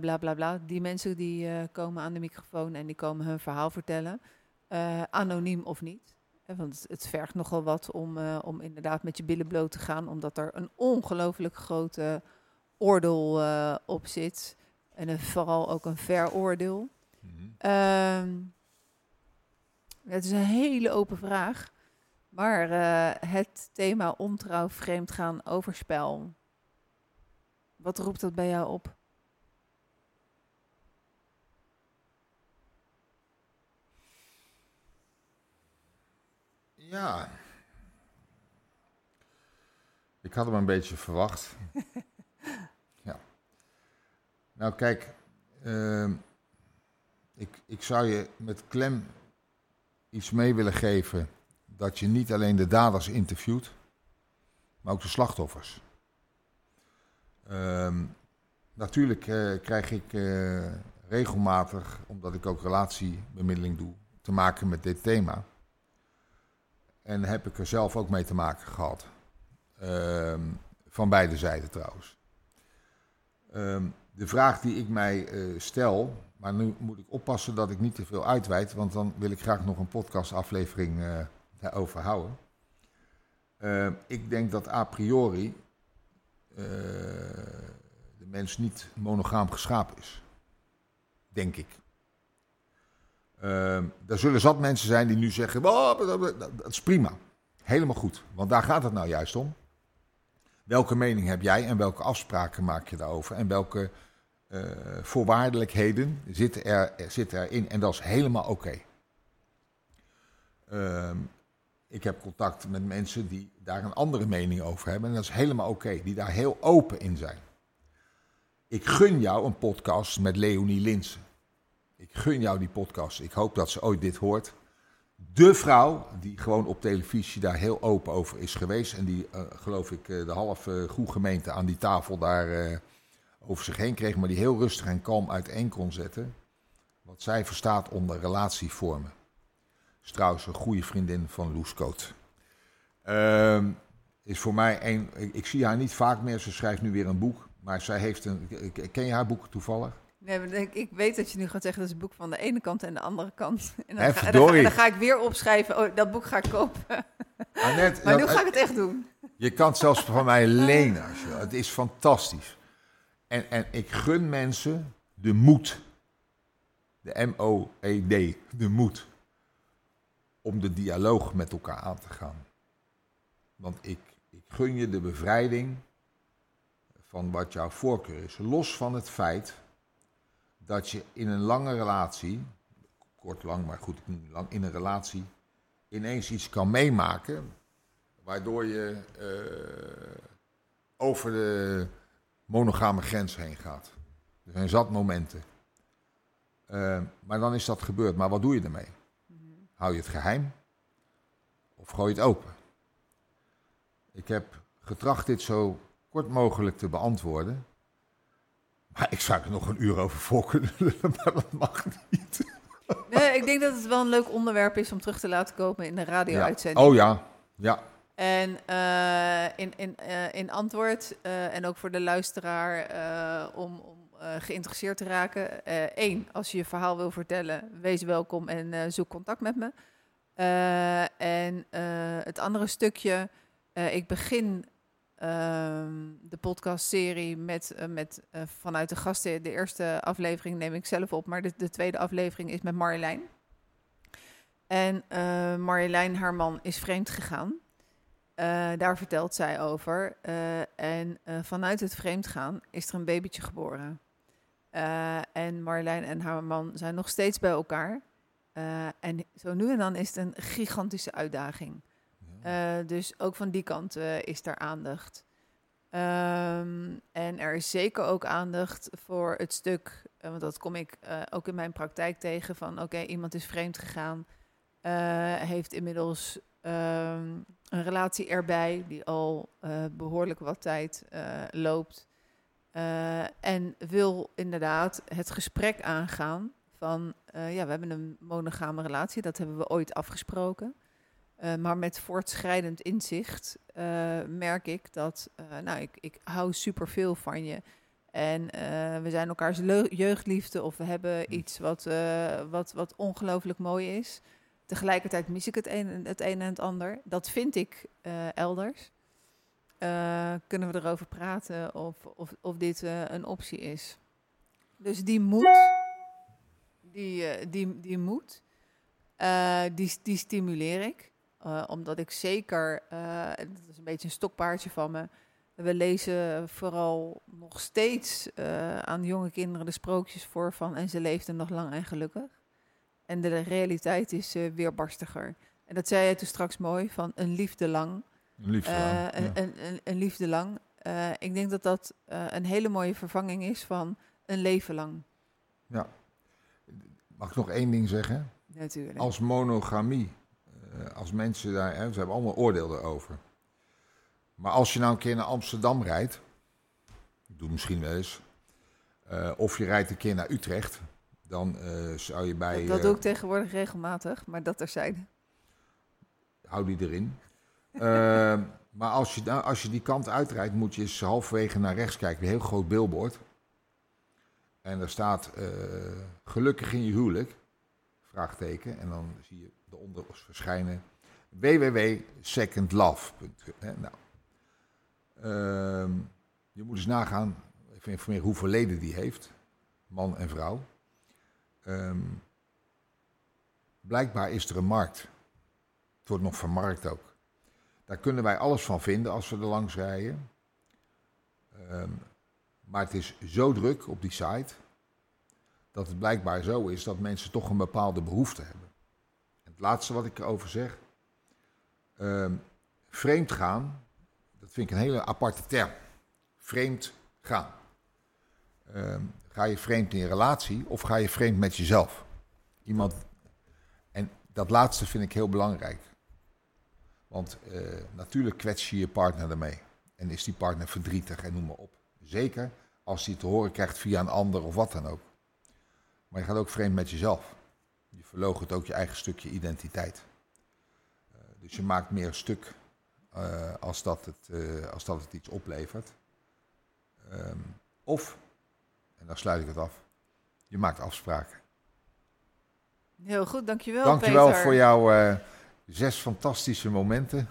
bla bla bla. Die mensen die komen aan de microfoon en die komen hun verhaal vertellen. anoniem of niet. Want het, vergt nogal wat om, eh, om inderdaad met je billen bloot te gaan, omdat er een ongelooflijk grote oordeel eh, op zit. En een, vooral ook een veroordeel. Ehm, het is een hele open vraag. Maar eh, het thema ontrouw, vreemdgaan, overspel. Wat roept dat bij jou op? Ja. Ik had hem een beetje verwacht. [LAUGHS] ja. Nou, kijk. ehm, ik, ik zou je met klem iets mee willen geven. Dat je niet alleen de daders interviewt, maar ook de slachtoffers. Ehm, natuurlijk eh, krijg ik eh, regelmatig, omdat ik ook relatiebemiddeling doe, te maken met dit thema. En heb ik er zelf ook mee te maken gehad. Ehm, van beide zijden trouwens. Ehm, de vraag die ik mij eh, stel, maar nu moet ik oppassen dat ik niet te veel uitweid, want dan wil ik graag nog een podcastaflevering eh daarover houden. Ehm, ik denk dat a priori eh, de mens niet monogaam geschapen is. Denk ik. Ehm, er zullen zat mensen zijn die nu zeggen, "Oh, dat- dat dat is prima. Helemaal goed, want daar gaat het nou juist om. Welke mening heb jij en welke afspraken maak je daarover? En welke eh, voorwaardelijkheden zitten, er, zitten erin? En dat is helemaal oké. Ehm, ik heb contact met mensen die daar een andere mening over hebben. En dat is helemaal oké, die daar heel open in zijn. Ik gun jou een podcast met Leonie Linsen. Ik gun jou die podcast. Ik hoop dat ze ooit dit hoort. De vrouw die gewoon op televisie daar heel open over is geweest. En die, eh, geloof ik, eh, de halve goede gemeente aan die tafel daar eh, over zich heen kreeg. Maar die heel rustig en kalm uiteen kon zetten. Wat zij verstaat onder relatievormen. Is trouwens een goede vriendin van Loes. Ehm, is voor mij een. Ik zie haar niet vaak meer. Ze schrijft nu weer een boek. Maar zij heeft een. Ken je haar boek toevallig? Nee, ik, weet dat je nu gaat zeggen dat is het boek van de ene kant en de andere kant. [LAUGHS] En dan, ga, dan, ga, verdorie. en dan ga ik weer opschrijven, oh, dat boek ga ik kopen. [LAUGHS] Annette, Maar nu dat- ga ik het echt doen. Je kan het zelfs van mij lenen. Als je, wil. het is fantastisch. En, en ik gun mensen de moed. De M-O-E-D. De moed. Om de dialoog met elkaar aan te gaan. Want ik, ik gun je de bevrijding van wat jouw voorkeur is. Los van het feit dat je in een lange relatie, kort lang, maar goed, ik noem lang, in een relatie ineens iets kan meemaken waardoor je eh, over de monogame grens heen gaat. Er zijn zat momenten. Eh, maar dan is dat gebeurd. Maar wat doe je ermee? Hou je het geheim? Of gooi je het open? Ik heb getracht dit zo kort mogelijk te beantwoorden. Maar ik zou er nog een uur over voor kunnen lullen, maar dat mag niet. Nee, ik denk dat het wel een leuk onderwerp is om terug te laten komen in de radio-uitzending. Ja. Oh ja, ja. En eh, in, in, eh, in antwoord, eh, en ook voor de luisteraar, om, om geïnteresseerd te raken. Eén, als je je verhaal wil vertellen, wees welkom en zoek contact met me. En het andere stukje, ik begin de podcastserie met, eh, met eh, vanuit de gasten. De eerste aflevering neem ik zelf op, maar de, de tweede aflevering is met Marjolein. En eh Marjolein, haar man, is vreemd gegaan. Daar vertelt zij over. En vanuit het vreemdgaan is er een babytje geboren. En Marjolein en haar man zijn nog steeds bij elkaar. En zo nu en dan is het een gigantische uitdaging. Eh, dus ook van die kant eh, is er aandacht. Ehm, en er is zeker ook aandacht voor het stuk, eh, want dat kom ik ook in mijn praktijk tegen, van oké, iemand is vreemd gegaan, heeft inmiddels ehm, een relatie erbij die al eh, behoorlijk wat tijd loopt. En wil inderdaad het gesprek aangaan van, ja, we hebben een monogame relatie, dat hebben we ooit afgesproken. Eh, maar met voortschrijdend inzicht eh, merk ik dat, eh, nou, ik, ik hou superveel van je. En we zijn elkaars jeugdliefde of we hebben iets wat, wat, wat ongelooflijk mooi is. Tegelijkertijd mis ik het een, het een en het ander. Dat vind ik elders. Kunnen we erover praten of, of, of dit een optie is. Dus die moet, die, die, die moet, eh, die, die stimuleer ik. Eh, omdat ik zeker, eh, dat is een beetje een stokpaardje van me. We lezen vooral nog steeds eh, aan jonge kinderen de sprookjes voor van en ze leefden nog lang en gelukkig. En de realiteit is weerbarstiger. En dat zei je toen straks mooi, van een liefde lang. Liefde. Eh, ja. een, een, een, een liefde lang. Ik denk dat dat een hele mooie vervanging is van een leven lang. Mag ik nog één ding zeggen? Natuurlijk. Als monogamie, als mensen daar, hè, ze hebben allemaal oordeel erover. Maar als je nou een keer naar Amsterdam rijdt, doe misschien wel eens, eh, of je rijdt een keer naar Utrecht, dan eh, zou je bij. dat dat eh, doe ik tegenwoordig regelmatig, maar dat terzijde. hou die erin. Eh, [LAUGHS] maar als je, nou, als je die kant uitrijdt, moet je eens halverwege naar rechts kijken. Een heel groot billboard. En daar staat eh, gelukkig in je huwelijk. Vraagteken. En dan zie je eronder verschijnen www.secondlove.nl. Nou, ehm, je moet eens nagaan, even informeren hoeveel leden die heeft. Man en vrouw. Ehm, blijkbaar is er een markt. Het wordt nog vermarkt ook. Daar kunnen wij alles van vinden als we er langs rijden. Ehm, maar het is zo druk op die site dat het blijkbaar zo is dat mensen toch een bepaalde behoefte hebben. Laatste wat ik erover zeg. ehm vreemd gaan, dat vind ik een hele aparte term. Vreemd gaan. Ehm, ga je vreemd in je relatie of ga je vreemd met jezelf? Iemand, en dat laatste vind ik heel belangrijk. Want eh, natuurlijk kwets je je partner ermee. En is die partner verdrietig en noem maar op. Zeker als hij te horen krijgt via een ander of wat dan ook. Maar je gaat ook vreemd met jezelf. Je verloochent ook je eigen stukje identiteit. Eh, dus je maakt meer stuk eh, als, dat het, eh, als dat het iets oplevert. Ehm, of, en dan sluit ik het af, je maakt afspraken. Heel goed, dankjewel Dankjewel Peter. voor jouw eh, zes fantastische momenten.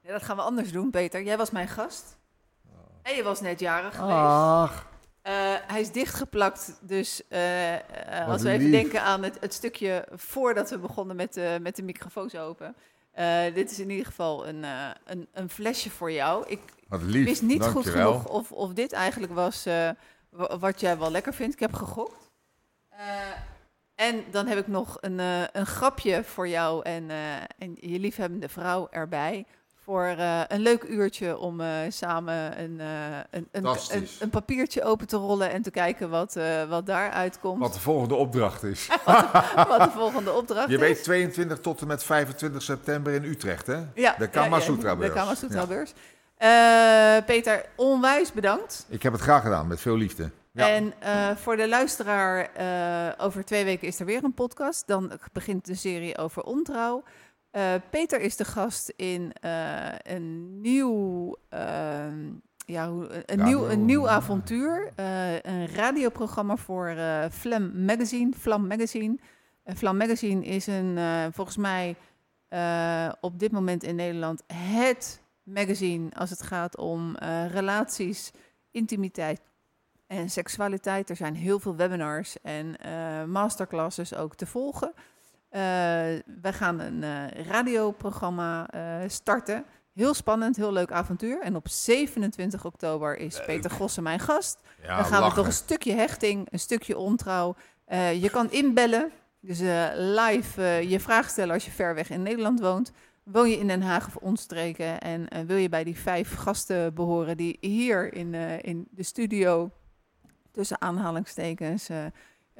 Ja, dat gaan we anders doen, Peter. Jij was mijn gast. En je was net jarig geweest. Ach, Eh, hij is dichtgeplakt, dus eh, eh, als we even denken aan het, het stukje voordat we begonnen met, de met de microfoons open. Dit is in ieder geval een, een, een flesje voor jou. Ik lief. wist niet goed genoeg of, of dit eigenlijk was wa- wat jij wel lekker vindt. Ik heb gegokt. En dan heb ik nog een, een grapje voor jou en, en je liefhebbende vrouw erbij. Voor eh, een leuk uurtje om eh, samen een, eh, een, een, een, Fantastisch. een papiertje open te rollen en te kijken wat, wat daaruit komt. Wat de volgende opdracht is. [LAUGHS] wat de volgende opdracht Je is. weet 22 tot en met 25 september in Utrecht, hè? ja, de Kama Sutra De beurs. Kama Sutra beurs. Peter, onwijs bedankt. Ik heb het graag gedaan, met veel liefde. Ja. En voor de luisteraar, over twee weken is er weer een podcast. Dan begint de serie over ontrouw. Eh, Peter is de gast in eh, een nieuw, ehm, ja, een, Radio. nieuw, een nieuw avontuur. Eh, een radioprogramma voor Flam Magazine. Flam Magazine. Flam Magazine is een, volgens mij op dit moment in Nederland het magazine als het gaat om relaties, intimiteit en seksualiteit. Er zijn heel veel webinars en masterclasses ook te volgen. Eh, wij gaan een eh, radioprogramma eh, starten. Heel spannend, heel leuk avontuur. En op 27 oktober is Peter Gossen mijn gast. Ja, Dan gaan we toch een stukje hechting, een stukje ontrouw. Je kan inbellen, dus live je vraag stellen als je ver weg in Nederland woont. Woon je in Den Haag of omstreken en wil je bij die vijf gasten behoren die hier in, in de studio tussen aanhalingstekens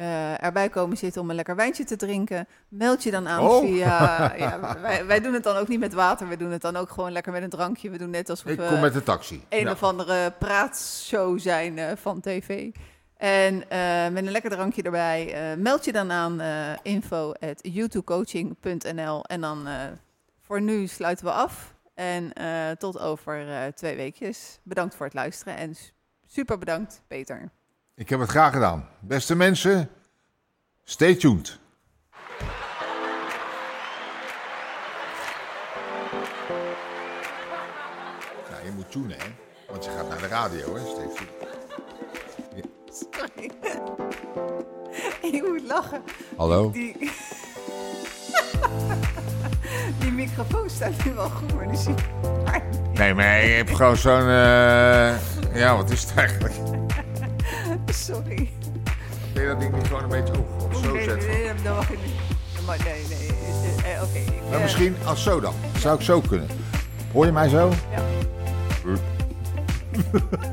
eh, erbij komen zitten om een lekker wijntje te drinken, meld je dan aan Oh. via... [LAUGHS] Ja, wij, wij doen het dan ook niet met water, we doen het dan ook gewoon lekker met een drankje. We doen net alsof Ik we kom met de taxi. een Ja. of andere praatshow zijn eh, van tv. En eh, met een lekker drankje erbij, meld je dan aan eh info.youtubecoaching.nl en dan voor nu sluiten we af. En tot over twee weekjes. Bedankt voor het luisteren en super bedankt, Peter. Ik heb het graag gedaan. Beste mensen, stay tuned. Nou, je moet tunen, hè? Want je gaat naar de radio, hè? Stay tuned. Sorry. [LAUGHS] Ik moet lachen. Hallo? Die, [LAUGHS] die microfoon staat nu wel goed, maar die zie ik. Nee, maar je hebt gewoon zo'n... eh, Ja, wat is het eigenlijk? [LAUGHS] Sorry. Je dat ding niet gewoon een beetje of zo nee, zetten? nee, nee, dat mag niet. Maar nee, nee. eh, Oké. ik, Maar eh, misschien als zo dan. Zou ik zo kunnen. Hoor je mij zo? Ja. [LAUGHS]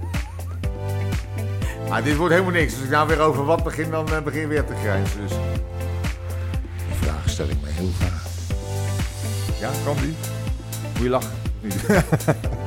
Maar dit wordt helemaal niks. Als ik nou weer over wat begin, dan eh, begin je weer te grijnzen. Dus... Die vraag stel ik me heel vaak. Ja, kan die? Moet je lachen? [LAUGHS]